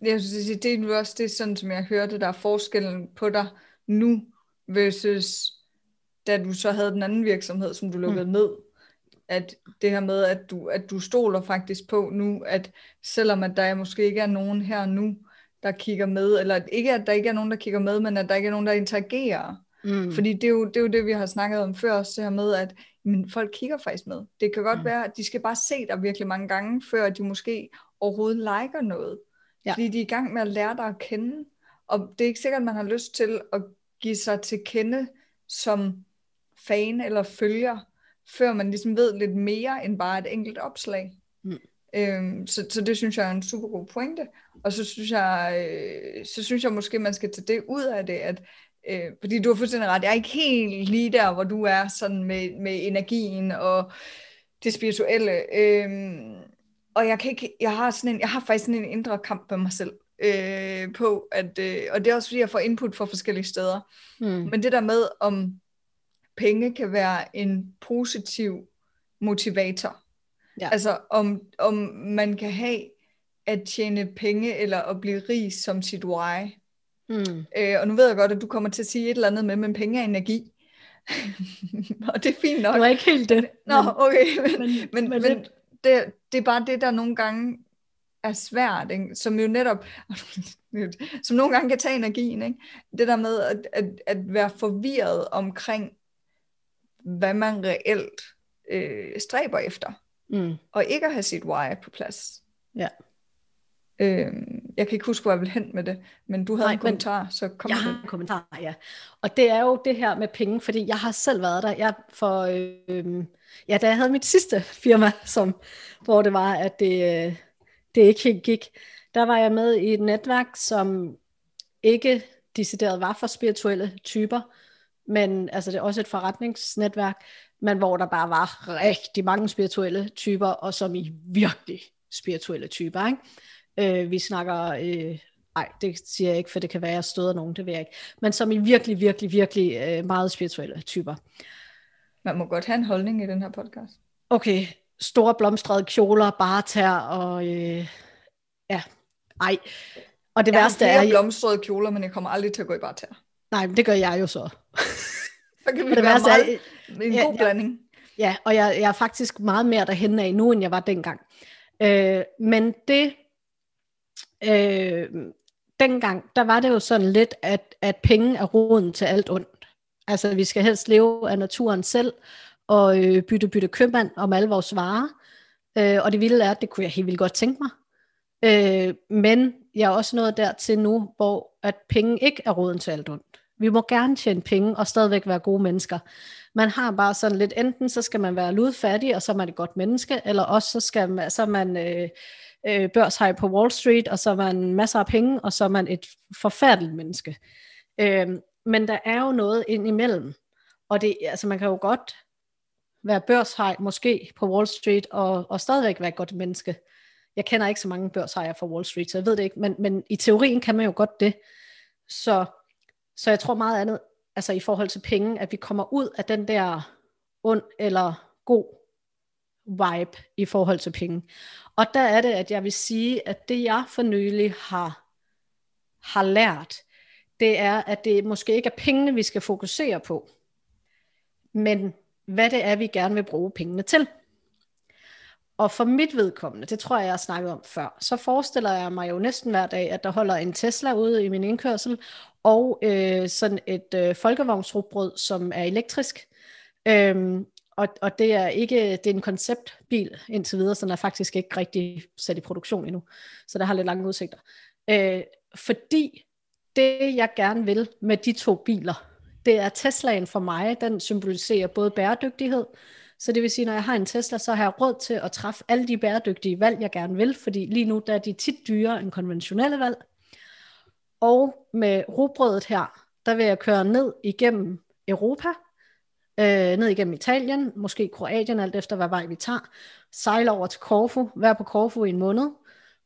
Jeg synes, det er også det, sådan som jeg hørte, der er forskellen på dig nu, versus da du så havde den anden virksomhed, som du lukkede mm. ned. At det her med, at du, at du stoler faktisk på nu, at selvom at der måske ikke er nogen her nu, der kigger med, eller ikke at der ikke er nogen, der kigger med, men at der ikke er nogen, der interagerer, Mm. Fordi det er, jo, det er jo det, vi har snakket om før også, det her med, at men folk kigger faktisk med. Det kan godt mm. være, at de skal bare se dig virkelig mange gange, før de måske overhovedet liker noget. Ja. Fordi de er i gang med at lære dig at kende. Og det er ikke sikkert, at man har lyst til at give sig til kende som fan eller følger, før man ligesom ved lidt mere end bare et enkelt opslag. Mm. Øhm, så, så det synes jeg er en super god pointe. Og så synes jeg, øh, så synes jeg måske, man skal tage det ud af det, at Øh, fordi du har fuldstændig ret. Jeg er ikke helt lige der, hvor du er sådan med, med energien og det spirituelle. Øh, og jeg kan ikke, jeg har sådan en, jeg har faktisk sådan en indre kamp med mig selv, øh, på, at, øh, og det er også fordi, jeg får input fra forskellige steder. Mm. Men det der med, om penge kan være en positiv motivator. Ja. Altså om, om man kan have at tjene penge eller at blive rig som sit why. Mm. Øh, og nu ved jeg godt, at du kommer til at sige et eller andet med, men penge er energi. og det er fint nok. Det var ikke helt det. Nå, okay. Men, men, men, men, men men det, det er bare det, der nogle gange er svært, ikke? som jo netop, som nogle gange kan tage energien. Ikke? Det der med at, at, at være forvirret omkring, hvad man reelt øh, stræber efter, mm. og ikke at have sit why på plads. Ja. Øh, jeg kan ikke huske, hvor jeg vil hen med det, men du havde Nej, en men kommentar, så kom Jeg har en kommentar, ja. Og det er jo det her med penge, fordi jeg har selv været der. Jeg for, øh, ja, da jeg havde mit sidste firma, som, hvor det var, at det, øh, det ikke helt gik, der var jeg med i et netværk, som ikke decideret var for spirituelle typer, men altså det er også et forretningsnetværk, men hvor der bare var rigtig mange spirituelle typer, og som i virkelig spirituelle typer, ikke? Øh, vi snakker, øh, nej, det siger jeg ikke, for det kan være, at jeg støder nogen, det ved jeg ikke, men som i virkelig, virkelig, virkelig øh, meget spirituelle typer. Man må godt have en holdning i den her podcast. Okay, store blomstrede kjoler, bare tær og øh, ja, ej. Og det Jeg har værste flere er, blomstrede kjoler, men jeg kommer aldrig til at gå i bare tær. nej, men det gør jeg jo så. Så kan vi det være værste meget, er, en Ja, god ja. blanding. Ja, og jeg, jeg er faktisk meget mere derhen af nu, end jeg var dengang. Øh, men det, øh, dengang, der var det jo sådan lidt, at, at penge er roden til alt ondt. Altså, vi skal helst leve af naturen selv, og øh, bytte, bytte købmand om alle vores varer. Øh, og det vilde er, at det kunne jeg helt vildt godt tænke mig. Øh, men jeg er også nået dertil nu, hvor at penge ikke er roden til alt ondt. Vi må gerne tjene penge og stadigvæk være gode mennesker. Man har bare sådan lidt, enten så skal man være ludfattig, og så er man et godt menneske, eller også så, skal man, så er man øh, øh, børshej på Wall Street, og så er man masser af penge, og så er man et forfærdeligt menneske. Øh, men der er jo noget ind imellem. Og det, altså man kan jo godt være børshej måske på Wall Street, og, og stadigvæk være et godt menneske. Jeg kender ikke så mange børshajer fra Wall Street, så jeg ved det ikke, men, men i teorien kan man jo godt det. Så, så jeg tror meget andet, altså i forhold til penge, at vi kommer ud af den der ond eller god vibe i forhold til penge. Og der er det, at jeg vil sige, at det jeg for nylig har, har lært, det er, at det måske ikke er pengene, vi skal fokusere på, men hvad det er, vi gerne vil bruge pengene til. Og for mit vedkommende, det tror jeg, jeg har snakket om før, så forestiller jeg mig jo næsten hver dag, at der holder en Tesla ude i min indkørsel, og øh, sådan et øh, folkevognsrugbrød, som er elektrisk. Øhm, og, og det er ikke, det er en konceptbil indtil videre, så den er faktisk ikke rigtig sat i produktion endnu. Så der har lidt lange udsigter. Øh, fordi det, jeg gerne vil med de to biler, det er Teslaen for mig, den symboliserer både bæredygtighed, så det vil sige, når jeg har en Tesla, så har jeg råd til at træffe alle de bæredygtige valg, jeg gerne vil, fordi lige nu der er de tit dyrere end konventionelle valg. Og med rugbrødet her, der vil jeg køre ned igennem Europa, øh, ned igennem Italien, måske Kroatien, alt efter hvad vej vi tager, sejle over til Korfu, være på Korfu i en måned,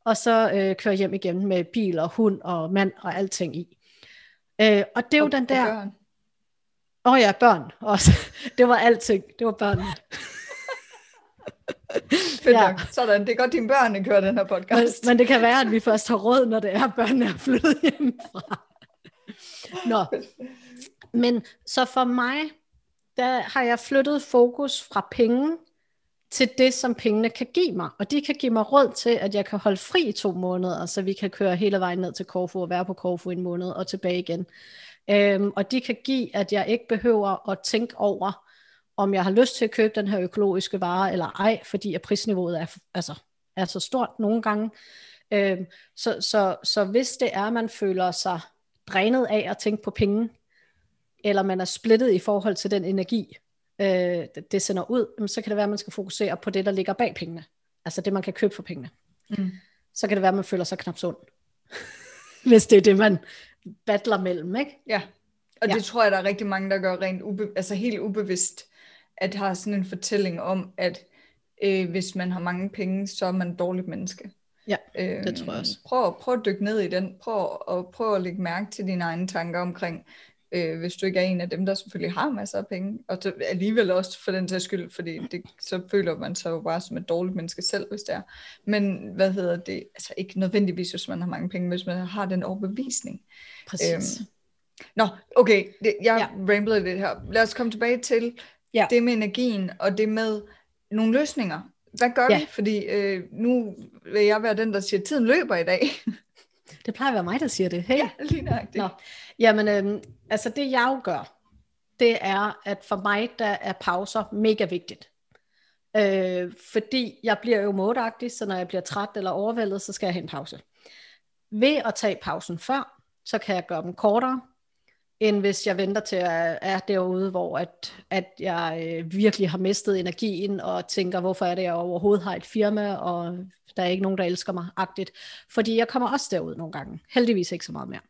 og så øh, køre hjem igen med bil og hund og mand og alting i. Øh, og det er jo Og- den der... børn. Åh oh ja, børn også. Det var alting. Det var. Fedt Ja. nok. Sådan, det er godt, dine børn kører den her Men, podcast. men det kan være, at vi først har råd, når det er, at børnene er flyttet hjemmefra. Nå. Men så for mig, der har jeg flyttet fokus fra penge til det, som pengene kan give mig. Og de kan give mig råd til, at jeg kan holde fri i to måneder, så vi kan køre hele vejen ned til Korfu og være på Korfu i en måned og tilbage igen. Øhm, og de kan give, at jeg ikke behøver at tænke over, om jeg har lyst til at købe den her økologiske vare eller ej, fordi at prisniveauet er, altså, er så stort nogle gange. Øhm, så, så, så hvis det er, at man føler sig drænet af at tænke på penge, eller man er splittet i forhold til den energi, øh, det, sender ud, så kan det være, at man skal fokusere på det, der ligger bag pengene. Altså det, man kan købe for pengene. Mm. Så kan det være, at man føler sig knap sund. hvis det er det, man battler mellem, ikke? Ja, og Ja. det tror jeg, der er rigtig mange, der gør rent ube, altså helt ubevidst, at har sådan en fortælling om, at øh, hvis man har mange penge, så er man et dårligt menneske. Ja, øh, det tror jeg også. Prøv, prøv at dykke ned i den. Prøv, og prøv at lægge mærke til dine egne tanker omkring, øh, hvis du ikke er en af dem, der selvfølgelig har masser af penge, og så alligevel også for den sags skyld, fordi det, så føler man sig jo bare som et dårligt menneske selv, hvis det er. Men hvad hedder det, altså ikke nødvendigvis, hvis man har mange penge, hvis man har den overbevisning. Præcis. Øhm, Nå, okay, det, jeg ja. ramblede lidt her. Lad os komme tilbage til ja. det med energien, og det med nogle løsninger. Hvad gør ja. vi? Fordi øh, nu vil jeg være den, der siger, at tiden løber i dag. Det plejer at være mig, der siger det. Hey. Ja, lige nøjagtigt. Nå. Jamen, øh, altså det jeg jo gør, det er, at for mig, der er pauser mega vigtigt. Øh, fordi jeg bliver jo modagtig, så når jeg bliver træt eller overvældet, så skal jeg have en pause. Ved at tage pausen før, så kan jeg gøre dem kortere, end hvis jeg venter til at er derude, hvor at, at jeg øh, virkelig har mistet energien og tænker, hvorfor er det, jeg overhovedet har et firma, og der er ikke nogen, der elsker mig, agtigt. Fordi jeg kommer også derud nogle gange. Heldigvis ikke så meget mere.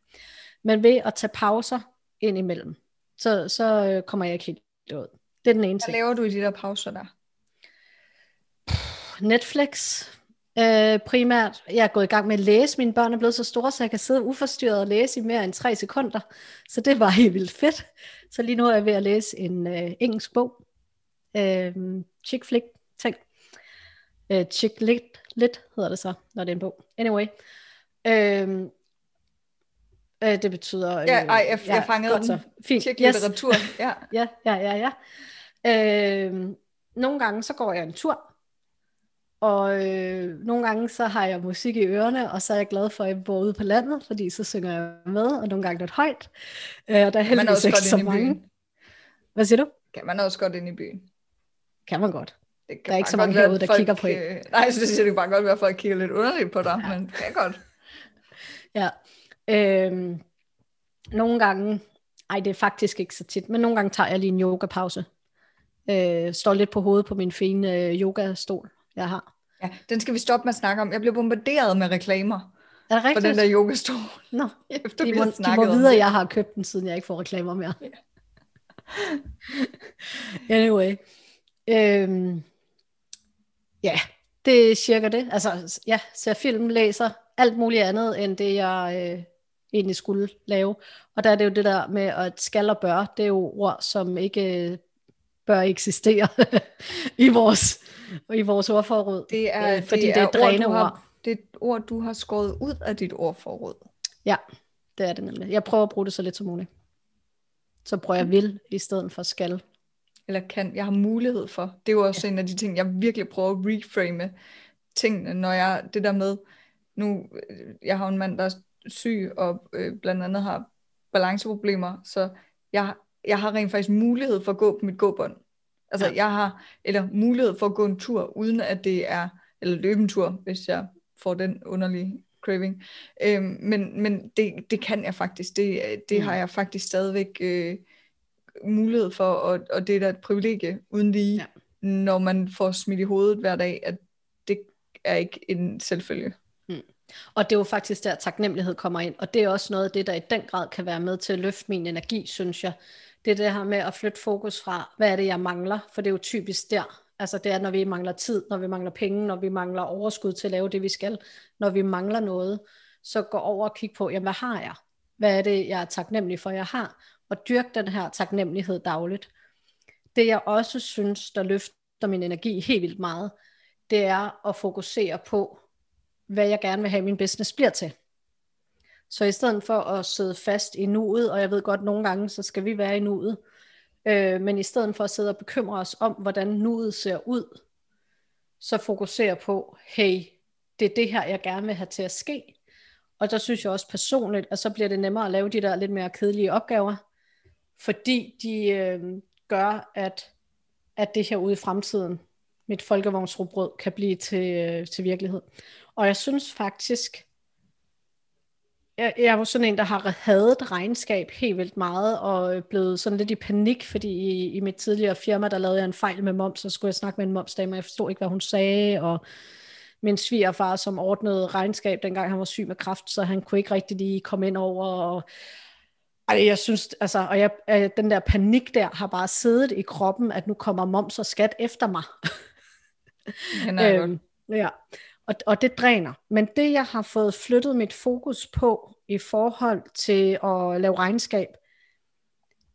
Men ved at tage pauser ind imellem, så, så øh, kommer jeg ikke helt derud. Det er den ene ting. Hvad laver du i de der pauser der? Netflix, Øh, primært, jeg er gået i gang med at læse. Mine børn er blevet så store, så jeg kan sidde uforstyrret og læse i mere end tre sekunder. Så det var helt vildt fedt. Så lige nu er jeg ved at læse en øh, engelsk bog. Øh, chick flick ting. Øh, chick lit, lit hedder det så, når det er en bog. Anyway. Øh, øh, det betyder... Øh, ja, ej, jeg, ja, jeg fangede godt, den. Fint. Chick yes. litteratur. Ja. ja, ja, ja, ja. Øh, nogle gange så går jeg en tur og øh, nogle gange så har jeg musik i ørerne, og så er jeg glad for, at jeg bor ude på landet, fordi så synger jeg med, og nogle gange lidt højt. Øh, og der er heldigvis ikke så mange. Hvad siger du? Kan man også godt ind i byen? Kan man godt. Det kan der er ikke så mange herude, der folk, kigger på en. Øh, nej, så det siger det bare godt være, at folk kigger lidt underligt på dig, ja. men det kan godt. Ja. Øhm, nogle gange, ej det er faktisk ikke så tit, men nogle gange tager jeg lige en yogapause. Øh, står lidt på hovedet på min fine øh, yogastol jeg har. Ja, den skal vi stoppe med at snakke om. Jeg bliver bombarderet med reklamer. Er det rigtigt? For den der yogastol. Nå, Efter de, må, de må vide, at jeg har købt den, siden jeg ikke får reklamer mere. Ja. anyway. Øhm, ja, det er cirka det. Altså, ja, ser film, læser, alt muligt andet, end det jeg øh, egentlig skulle lave. Og der er det jo det der med, at skal og bør, det er jo ord, som ikke øh, bør eksistere i vores i vores ordforråd. Det er, øh, fordi det, er, det er ord, ord. Det er et ord, du har skåret ud af dit ordforråd. Ja, det er det nemlig. Jeg prøver at bruge det så lidt som muligt. Så prøver jeg vil, i stedet for skal. Eller kan. Jeg har mulighed for. Det er jo også ja. en af de ting, jeg virkelig prøver at reframe tingene, når jeg, det der med, nu, jeg har en mand, der er syg, og øh, blandt andet har balanceproblemer, så jeg, jeg har rent faktisk mulighed for at gå på mit gåbånd. Altså ja. jeg har, eller mulighed for at gå en tur, uden at det er, eller løbe en tur, hvis jeg får den underlige craving. Øhm, men men det, det kan jeg faktisk. Det, det mm. har jeg faktisk stadigvæk øh, mulighed for, og, og det er da et privilegie uden lige, ja. når man får smidt i hovedet hver dag, at det er ikke en selvfølge. Mm. Og det er jo faktisk der taknemmelighed kommer ind, og det er også noget af det, der i den grad kan være med til at løfte min energi, synes jeg det er det her med at flytte fokus fra, hvad er det, jeg mangler? For det er jo typisk der. Altså det er, når vi mangler tid, når vi mangler penge, når vi mangler overskud til at lave det, vi skal. Når vi mangler noget, så gå over og kig på, jamen hvad har jeg? Hvad er det, jeg er taknemmelig for, jeg har? Og dyrke den her taknemmelighed dagligt. Det jeg også synes, der løfter min energi helt vildt meget, det er at fokusere på, hvad jeg gerne vil have, min business bliver til. Så i stedet for at sidde fast i nuet, og jeg ved godt, nogle gange, så skal vi være i nuet, øh, men i stedet for at sidde og bekymre os om, hvordan nuet ser ud, så fokusere på, hey, det er det her, jeg gerne vil have til at ske. Og der synes jeg også personligt, at så bliver det nemmere at lave de der lidt mere kedelige opgaver, fordi de øh, gør, at, at det her ude i fremtiden, mit folkevognsrugbrød, kan blive til, øh, til virkelighed. Og jeg synes faktisk, jeg, jeg er sådan en, der har hadet regnskab helt vildt meget, og blevet sådan lidt i panik, fordi i, i mit tidligere firma, der lavede jeg en fejl med moms, så skulle jeg snakke med en momsdame, og jeg forstod ikke, hvad hun sagde, og min svigerfar, som ordnede regnskab, dengang han var syg med kraft, så han kunne ikke rigtig lige komme ind over, og ej, jeg synes, altså, og jeg, den der panik der har bare siddet i kroppen, at nu kommer moms og skat efter mig. Øhm, ja. Og, og det dræner. Men det, jeg har fået flyttet mit fokus på i forhold til at lave regnskab,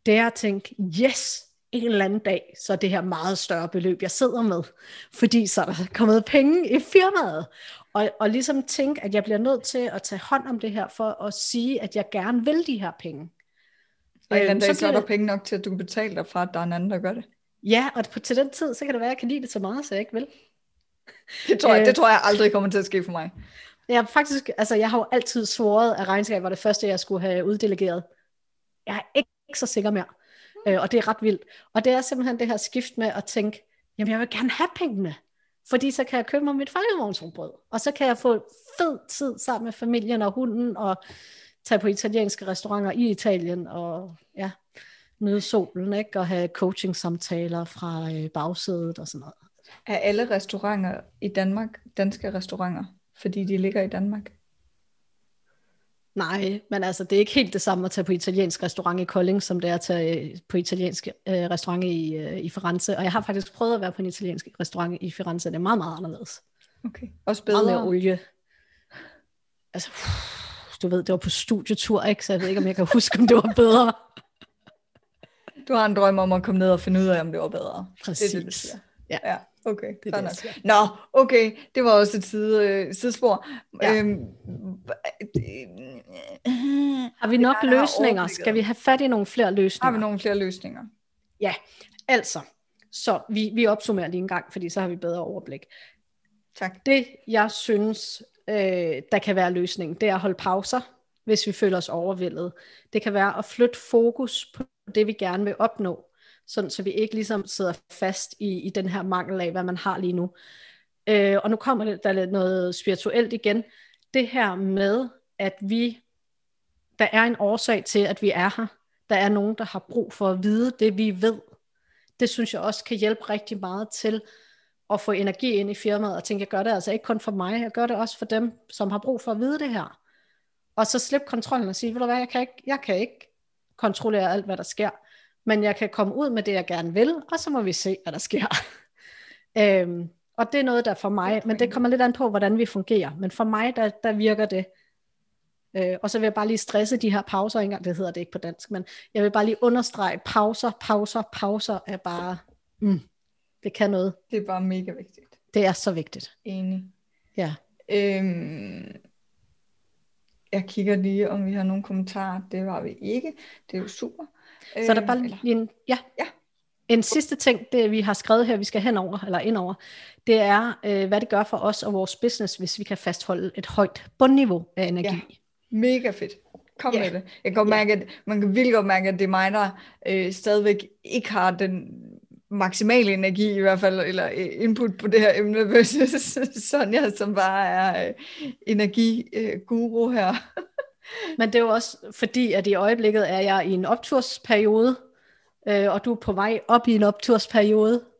det er at tænke, yes, en eller anden dag, så er det her meget større beløb, jeg sidder med. Fordi så er der kommet penge i firmaet. Og, og ligesom tænke, at jeg bliver nødt til at tage hånd om det her, for at sige, at jeg gerne vil de her penge. Og en eller anden dag, så, så er der det... penge nok til, at du kan betale dig fra, at der er en anden, der gør det. Ja, og på, til den tid, så kan det være, at jeg kan lide det så meget, så jeg ikke vil. Det tror jeg, øh, det tror jeg aldrig kommer til at ske for mig. Ja, faktisk, altså jeg har jo altid svoret, at regnskab var det første, jeg skulle have uddelegeret. Jeg er ikke, så sikker mere. Øh, og det er ret vildt. Og det er simpelthen det her skift med at tænke, jamen jeg vil gerne have pengene. Fordi så kan jeg købe mig mit folkevognsrugbrød. Og så kan jeg få fed tid sammen med familien og hunden, og tage på italienske restauranter i Italien, og ja, nyde solen, ikke? og have coaching-samtaler fra øh, bagsædet og sådan noget. Er alle restauranter i Danmark danske restauranter, fordi de ligger i Danmark? Nej, men altså det er ikke helt det samme at tage på italiensk restaurant i Kolding, som det er at tage øh, på italiensk øh, restaurant i, øh, i Firenze. Og jeg har faktisk prøvet at være på en italiensk restaurant i Firenze. Det er meget, meget anderledes. Okay. Også bedre? Meget mere olie. Altså, du ved, det var på studietur, ikke? Så jeg ved ikke, om jeg kan huske, om det var bedre. Du har en drøm om at komme ned og finde ud af, om det var bedre. Præcis. Det er det, ja. ja. Okay, det er det, Nå, okay, det var også et side, øh, sidespor. Ja. Øhm, har vi nok løsninger? Skal vi have fat i nogle flere løsninger? Har vi nogle flere løsninger? Ja, altså, så vi, vi opsummerer lige en gang, fordi så har vi bedre overblik. Tak. Det, jeg synes, øh, der kan være løsningen, det er at holde pauser, hvis vi føler os overvældet. Det kan være at flytte fokus på det, vi gerne vil opnå sådan så vi ikke ligesom sidder fast i, i den her mangel af, hvad man har lige nu. Øh, og nu kommer der lidt noget spirituelt igen. Det her med, at vi, der er en årsag til, at vi er her. Der er nogen, der har brug for at vide det, vi ved. Det synes jeg også kan hjælpe rigtig meget til at få energi ind i firmaet, og tænke, jeg gør det altså ikke kun for mig, jeg gør det også for dem, som har brug for at vide det her. Og så slippe kontrollen og sige, ved du hvad, jeg kan ikke, jeg kan ikke kontrollere alt, hvad der sker men jeg kan komme ud med det, jeg gerne vil, og så må vi se, hvad der sker. øhm, og det er noget, der for mig, men det kommer lidt an på, hvordan vi fungerer. Men for mig, der, der virker det. Øh, og så vil jeg bare lige stresse de her pauser engang, det hedder det ikke på dansk, men jeg vil bare lige understrege, pauser, pauser, pauser er bare, mm, det kan noget. Det er bare mega vigtigt. Det er så vigtigt. Enig. Ja. Øhm, jeg kigger lige, om vi har nogle kommentarer. Det var vi ikke. Det er jo super. Så er der bare lige en, ja, ja. en sidste ting, det vi har skrevet her, vi skal henover, eller indover, det er, øh, hvad det gør for os og vores business, hvis vi kan fastholde et højt bundniveau af energi. Ja. Mega fedt. Kom ja. med det. Jeg kan godt mærke, at man kan virkelig godt mærke, at det er mig, der øh, stadigvæk ikke har den maksimale energi i hvert fald, eller øh, input på det her emne, versus Sonja, som bare er øh, energiguru øh, her. Men det er jo også fordi, at i øjeblikket er jeg i en optursperiode, øh, og du er på vej op i en optursperiode.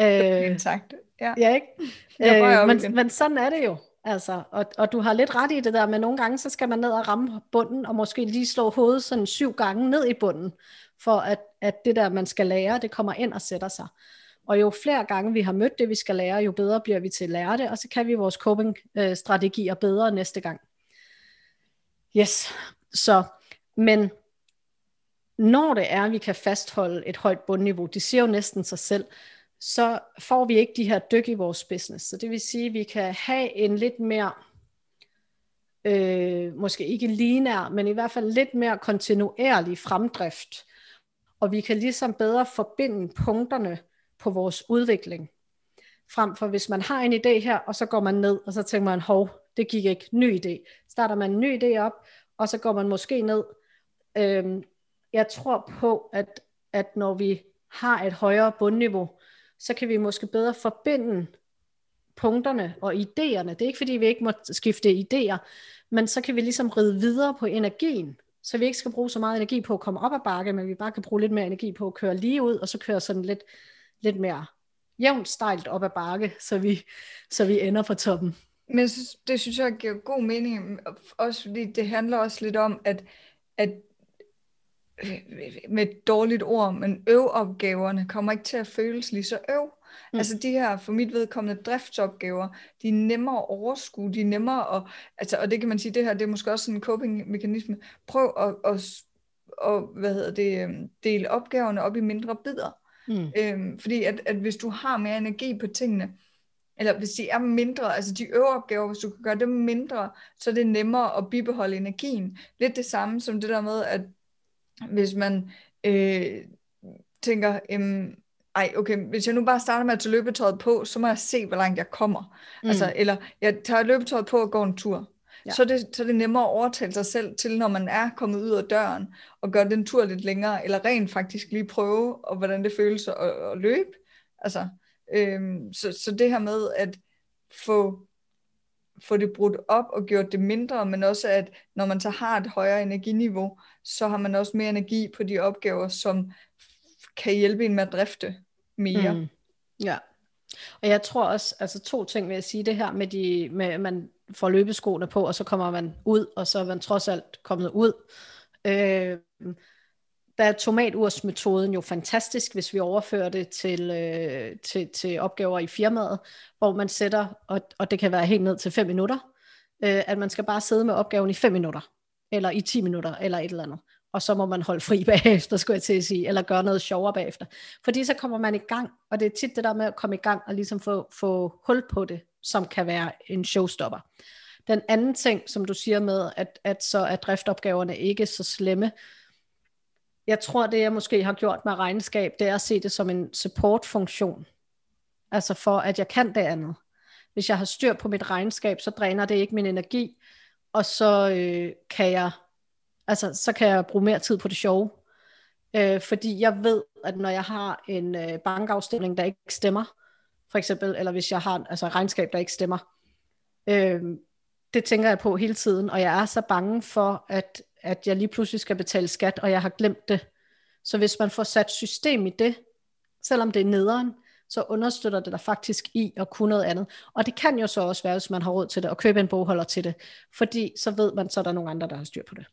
Øh, sagt. Ja, ja ikke? Øh, men, men sådan er det jo. Altså, og, og du har lidt ret i det der, men nogle gange, så skal man ned og ramme bunden, og måske lige slå hovedet sådan syv gange ned i bunden, for at, at det der, man skal lære, det kommer ind og sætter sig. Og jo flere gange vi har mødt det, vi skal lære, jo bedre bliver vi til at lære det, og så kan vi vores coping-strategier øh, bedre næste gang. Yes, så, men når det er, at vi kan fastholde et højt bundniveau, det siger jo næsten sig selv, så får vi ikke de her dyk i vores business. Så det vil sige, at vi kan have en lidt mere, øh, måske ikke linær, men i hvert fald lidt mere kontinuerlig fremdrift. Og vi kan ligesom bedre forbinde punkterne på vores udvikling. Frem for hvis man har en idé her, og så går man ned, og så tænker man, hov, det gik ikke, ny idé. Starter man en ny idé op, og så går man måske ned. Øhm, jeg tror på, at, at når vi har et højere bundniveau, så kan vi måske bedre forbinde punkterne og idéerne. Det er ikke fordi, vi ikke må skifte idéer, men så kan vi ligesom ride videre på energien, så vi ikke skal bruge så meget energi på at komme op ad bakke, men vi bare kan bruge lidt mere energi på at køre lige ud, og så køre sådan lidt, lidt mere jævnt stejlt op ad bakke, så vi, så vi ender på toppen. Men det synes jeg giver god mening, også fordi det handler også lidt om, at, at øh, med et dårligt ord, men øvopgaverne kommer ikke til at føles lige så øv. Mm. Altså de her, for mit vedkommende, driftsopgaver, de er nemmere at overskue, de er nemmere at, altså, og det kan man sige, det her, det er måske også en coping-mekanisme. Prøv at, at, at, hvad hedder det, øhm, dele opgaverne op i mindre bidder. Mm. Øhm, fordi at, at hvis du har mere energi på tingene, eller hvis de er mindre, altså de øvre opgaver, hvis du kan gøre dem mindre, så er det nemmere at bibeholde energien. Lidt det samme som det der med, at hvis man øh, tænker, øhm, ej, okay, hvis jeg nu bare starter med at tage løbetøjet på, så må jeg se, hvor langt jeg kommer. Mm. Altså, eller jeg tager løbetøjet på og går en tur. Ja. Så, er det, så er det nemmere at overtale sig selv til, når man er kommet ud af døren, og gøre den tur lidt længere, eller rent faktisk lige prøve, og hvordan det føles at, at løbe. Altså, øhm, så, så det her med at få, få det brudt op og gjort det mindre, men også at når man så har et højere energiniveau, så har man også mere energi på de opgaver, som kan hjælpe en med at drifte mere. Mm. Ja. Og jeg tror også, altså to ting vil jeg sige, det her med, de, med at man får løbeskoene på, og så kommer man ud, og så er man trods alt kommet ud. Øh, der er tomatursmetoden jo fantastisk, hvis vi overfører det til, øh, til, til opgaver i firmaet, hvor man sætter, og, og det kan være helt ned til 5 minutter, øh, at man skal bare sidde med opgaven i 5 minutter, eller i 10 minutter, eller et eller andet og så må man holde fri bagefter, skulle jeg til at sige, eller gøre noget sjovere bagefter. Fordi så kommer man i gang, og det er tit det der med at komme i gang og ligesom få, få hul på det, som kan være en showstopper. Den anden ting, som du siger med, at, at så er driftopgaverne ikke så slemme, jeg tror, det jeg måske har gjort med regnskab, det er at se det som en supportfunktion. Altså for, at jeg kan det andet. Hvis jeg har styr på mit regnskab, så dræner det ikke min energi, og så øh, kan jeg Altså, så kan jeg bruge mere tid på det sjove. Øh, fordi jeg ved, at når jeg har en øh, bankafstemning, der ikke stemmer, for eksempel, eller hvis jeg har altså regnskab, der ikke stemmer, øh, det tænker jeg på hele tiden, og jeg er så bange for, at, at jeg lige pludselig skal betale skat, og jeg har glemt det. Så hvis man får sat system i det, selvom det er nederen, så understøtter det dig faktisk i at kunne noget andet. Og det kan jo så også være, hvis man har råd til det, og købe en bogholder til det, fordi så ved man, så er der nogle andre, der har styr på det.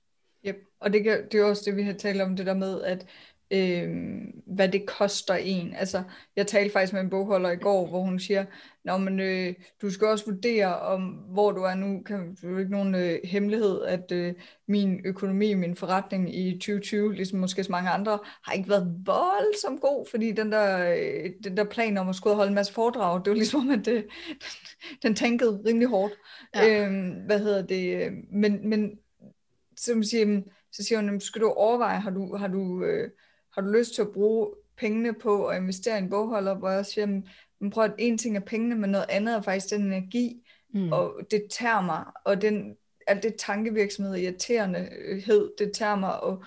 Yep. Og det, det er også det, vi har talt om, det der med, at øh, hvad det koster en. Altså, jeg talte faktisk med en bogholder i går, hvor hun siger, Nå, men, øh, du skal også vurdere, om hvor du er nu. Kan du ikke nogen øh, hemmelighed, at øh, min økonomi, min forretning i 2020, ligesom måske så mange andre, har ikke været voldsomt god, fordi den der, øh, den der plan om at skulle holde en masse foredrag, det var ligesom, at det, den, den tankede rimelig hårdt. Ja. Øh, hvad hedder det? Men, men så, siger, så siger hun, skal du overveje, har du, har, du, øh, har du lyst til at bruge pengene på at investere i en bogholder, hvor jeg siger, men prøv at en ting er pengene, men noget andet er faktisk den energi, mm. og det tager mig, og den, alt det tankevirksomhed, irriterendehed, det tager mig at,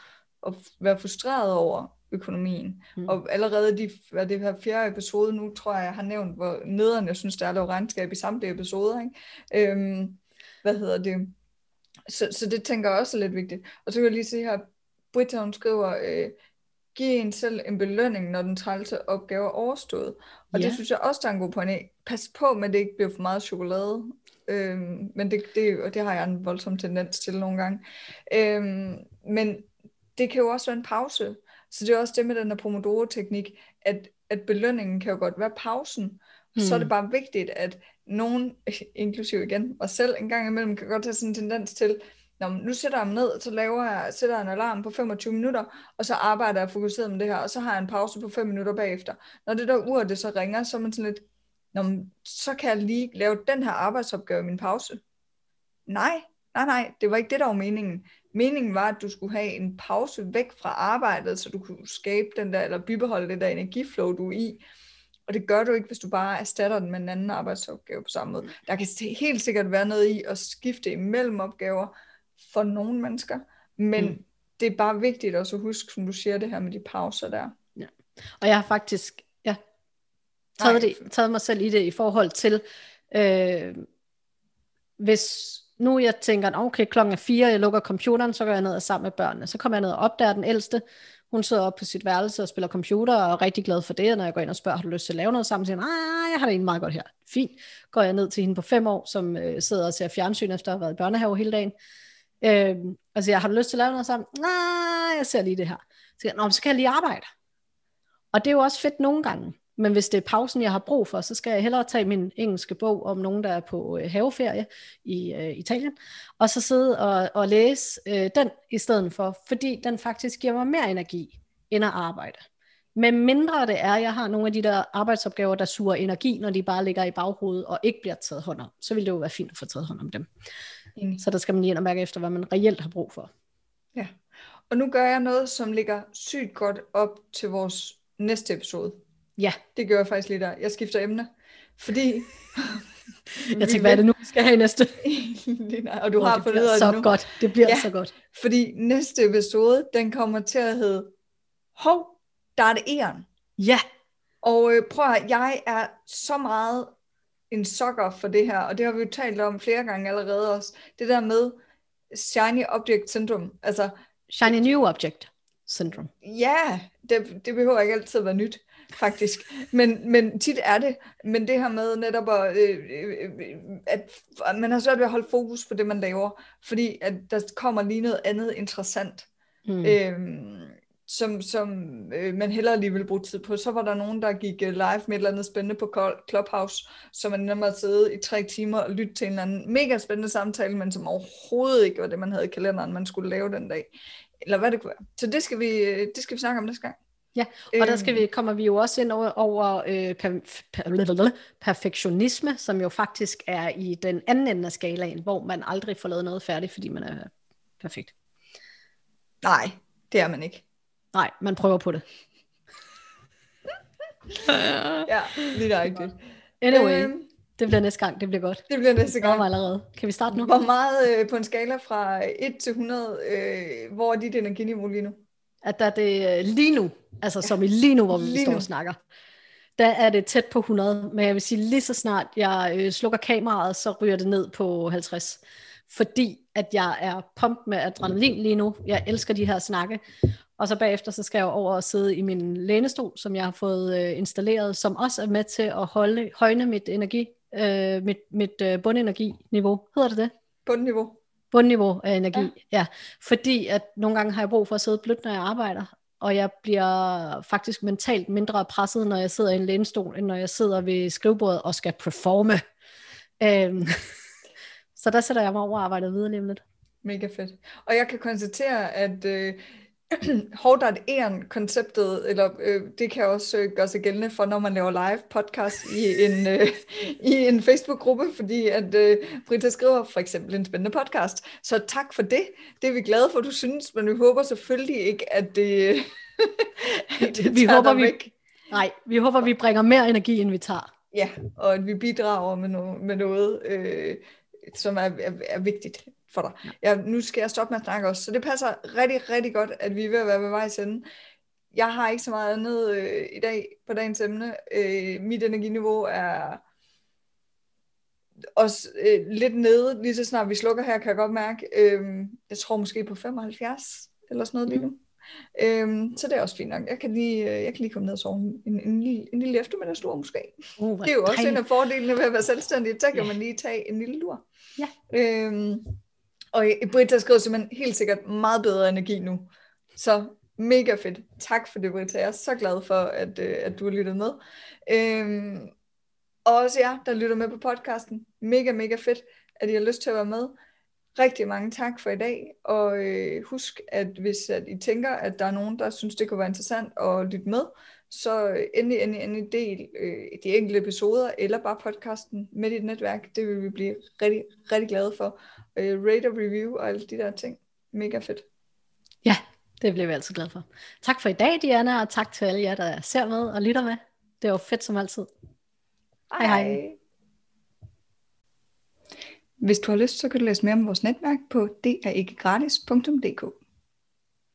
at være frustreret over økonomien. Mm. Og allerede de, hvad det her fjerde episode nu, tror jeg, jeg har nævnt, hvor nederen jeg synes, der er lavet regnskab i samtlige episoder. Ikke? Øhm, hvad hedder det? Så, så det tænker jeg også er lidt vigtigt. Og så kan jeg lige se her, Britta hun skriver, øh, giv en selv en belønning, når den trælse opgave er overstået. Og ja. det synes jeg også, der er en god point af. Pas på med, at det ikke bliver for meget chokolade. Øhm, men det, det, og det har jeg en voldsom tendens til nogle gange. Øhm, men det kan jo også være en pause. Så det er også det med den her Pomodoro-teknik, at, at belønningen kan jo godt være pausen. Mm. Så er det bare vigtigt, at nogen, inklusiv igen mig selv, en gang imellem kan godt have sådan en tendens til, Nå, nu sætter jeg mig ned, så laver jeg, sætter jeg en alarm på 25 minutter, og så arbejder jeg fokuseret med det her, og så har jeg en pause på 5 minutter bagefter. Når det der ur, det så ringer, så er man sådan lidt, Nå, så kan jeg lige lave den her arbejdsopgave i min pause. Nej, nej, nej, det var ikke det, der var meningen. Meningen var, at du skulle have en pause væk fra arbejdet, så du kunne skabe den der, eller bibeholde det der energiflow, du er i. Og det gør du ikke, hvis du bare erstatter den med en anden arbejdsopgave på samme måde. Der kan helt sikkert være noget i at skifte imellem opgaver for nogle mennesker, men mm. det er bare vigtigt også at huske, som du siger, det her med de pauser der. Ja. Og jeg har faktisk ja, taget, det, taget mig selv i det i forhold til, øh, hvis nu jeg tænker, okay, klokken er fire, jeg lukker computeren, så går jeg ned og sammen med børnene. Så kommer jeg ned og opdager den ældste, hun sidder op på sit værelse og spiller computer og er rigtig glad for det, og når jeg går ind og spørger, har du lyst til at lave noget sammen, så siger nej, jeg har det egentlig meget godt her. Fint. Går jeg ned til hende på fem år, som øh, sidder og ser fjernsyn efter at have været i børnehave hele dagen. Øh, og siger, har du lyst til at lave noget sammen? Nej, jeg ser lige det her. Så siger jeg, Nå, så kan jeg lige arbejde. Og det er jo også fedt nogle gange. Men hvis det er pausen, jeg har brug for, så skal jeg hellere tage min engelske bog om nogen, der er på øh, haveferie i øh, Italien, og så sidde og, og læse øh, den i stedet for, fordi den faktisk giver mig mere energi end at arbejde. Men mindre det er, at jeg har nogle af de der arbejdsopgaver, der suger energi, når de bare ligger i baghovedet og ikke bliver taget hånd om, så vil det jo være fint at få taget hånd om dem. Mm. Så der skal man lige ind og mærke efter, hvad man reelt har brug for. Ja, og nu gør jeg noget, som ligger sygt godt op til vores næste episode. Ja. Det gør jeg faktisk lige der. Jeg skifter emne, fordi... jeg tænker, hvad er det nu, vi skal have i næste? Og du oh, har fundet ud af det nu. godt. Det bliver ja, så godt. Fordi næste episode, den kommer til at hedde Hov, der er det æren. Ja. Og øh, prøv at jeg er så meget en sokker for det her, og det har vi jo talt om flere gange allerede også. Det der med shiny object syndrome. Altså, shiny new object syndrome. Ja, det, det behøver ikke altid at være nyt, faktisk. Men, men tit er det. Men det her med netop, at, øh, øh, at man har svært ved at holde fokus på det, man laver, fordi at der kommer lige noget andet interessant. Mm. Øhm, som, som øh, man hellere lige ville bruge tid på. Så var der nogen, der gik øh, live med et eller andet spændende på Clubhouse, så man nemlig at sidde i tre timer og lytte til en eller anden mega spændende samtale, men som overhovedet ikke var det, man havde i kalenderen, man skulle lave den dag. Eller hvad det kunne være. Så det skal vi, øh, det skal vi snakke om næste gang. Ja, og der skal vi, øhm. kommer vi jo også ind over, over øh, per, per, perfektionisme, som jo faktisk er i den anden ende af skalaen, hvor man aldrig får lavet noget færdigt, fordi man er perfekt. Nej, det er man ikke. Nej, man prøver på det. ja, lige nøjagtigt. Anyway, øhm, det bliver næste gang, det bliver godt. Det bliver næste gang. allerede. Kan vi starte nu? Hvor meget øh, på en skala fra 1 til 100, øh, hvor er dit energiniveau lige nu? At der er det øh, lige nu, altså som i lige nu, hvor vi lige står nu. og snakker, der er det tæt på 100, men jeg vil sige, lige så snart jeg øh, slukker kameraet, så ryger det ned på 50 fordi at jeg er pumped med adrenalin lige nu. Jeg elsker de her snakke. Og så bagefter, så skal jeg over og sidde i min lænestol, som jeg har fået øh, installeret, som også er med til at holde, højne mit energi, øh, mit, mit øh, bundenerginiveau. Hedder det det? Bundniveau. Bundniveau af energi, ja. ja. Fordi at nogle gange har jeg brug for at sidde blødt, når jeg arbejder. Og jeg bliver faktisk mentalt mindre presset, når jeg sidder i en lænestol, end når jeg sidder ved skrivebordet og skal performe. Øhm, så der sætter jeg mig over og arbejder videre lige lidt. Mega fedt. Og jeg kan konstatere, at øh, Hårdart Eren konceptet, eller øh, det kan også øh, gøre sig gældende for, når man laver live podcast i en, øh, i en Facebook-gruppe, fordi at øh, Britta skriver for eksempel en spændende podcast. Så tak for det. Det er vi glade for, du synes, men vi håber selvfølgelig ikke, at det, det vi håber, vi, væk. Nej, vi håber, vi bringer mere energi, end vi tager. Ja, og at vi bidrager med, no, med noget, øh, som er, er, er vigtigt for dig. Ja, nu skal jeg stoppe med at snakke også. Så det passer rigtig, rigtig godt, at vi er ved at være ved vejs ende. Jeg har ikke så meget andet øh, i dag på dagens emne. Øh, mit energiniveau er også øh, lidt nede, lige så snart vi slukker her, kan jeg godt mærke. Øh, jeg tror måske på 75 eller sådan noget lige nu. Øhm, så det er også fint nok. Jeg kan lige, øh, jeg kan lige komme ned og sove en, en, en, lille, en lille eftermiddagstur måske. Uh, det er jo også dejligt. en af fordelene ved at være selvstændig. Så kan ja. man lige tage en lille lur. Ja. Øhm, og Britta skriver simpelthen helt sikkert meget bedre energi nu. Så mega fedt. Tak for det, Britta. Jeg er så glad for, at, øh, at du har lyttet med. Øhm, og også jer, der lytter med på podcasten. Mega, mega fedt, at I har lyst til at være med. Rigtig mange tak for i dag, og øh, husk, at hvis at I tænker, at der er nogen, der synes, det kunne være interessant at lytte med, så endelig, endelig, endelig del øh, de enkelte episoder, eller bare podcasten med dit netværk. Det vil vi blive rigtig, rigtig glade for øh, rate og review og alle de der ting. Mega fedt. Ja, det bliver vi altid glade for. Tak for i dag, Diana, og tak til alle jer, der ser med og lytter med. Det var fedt som altid. Hej hej. Hvis du har lyst, så kan du læse mere om vores netværk på derikkgratis.dk.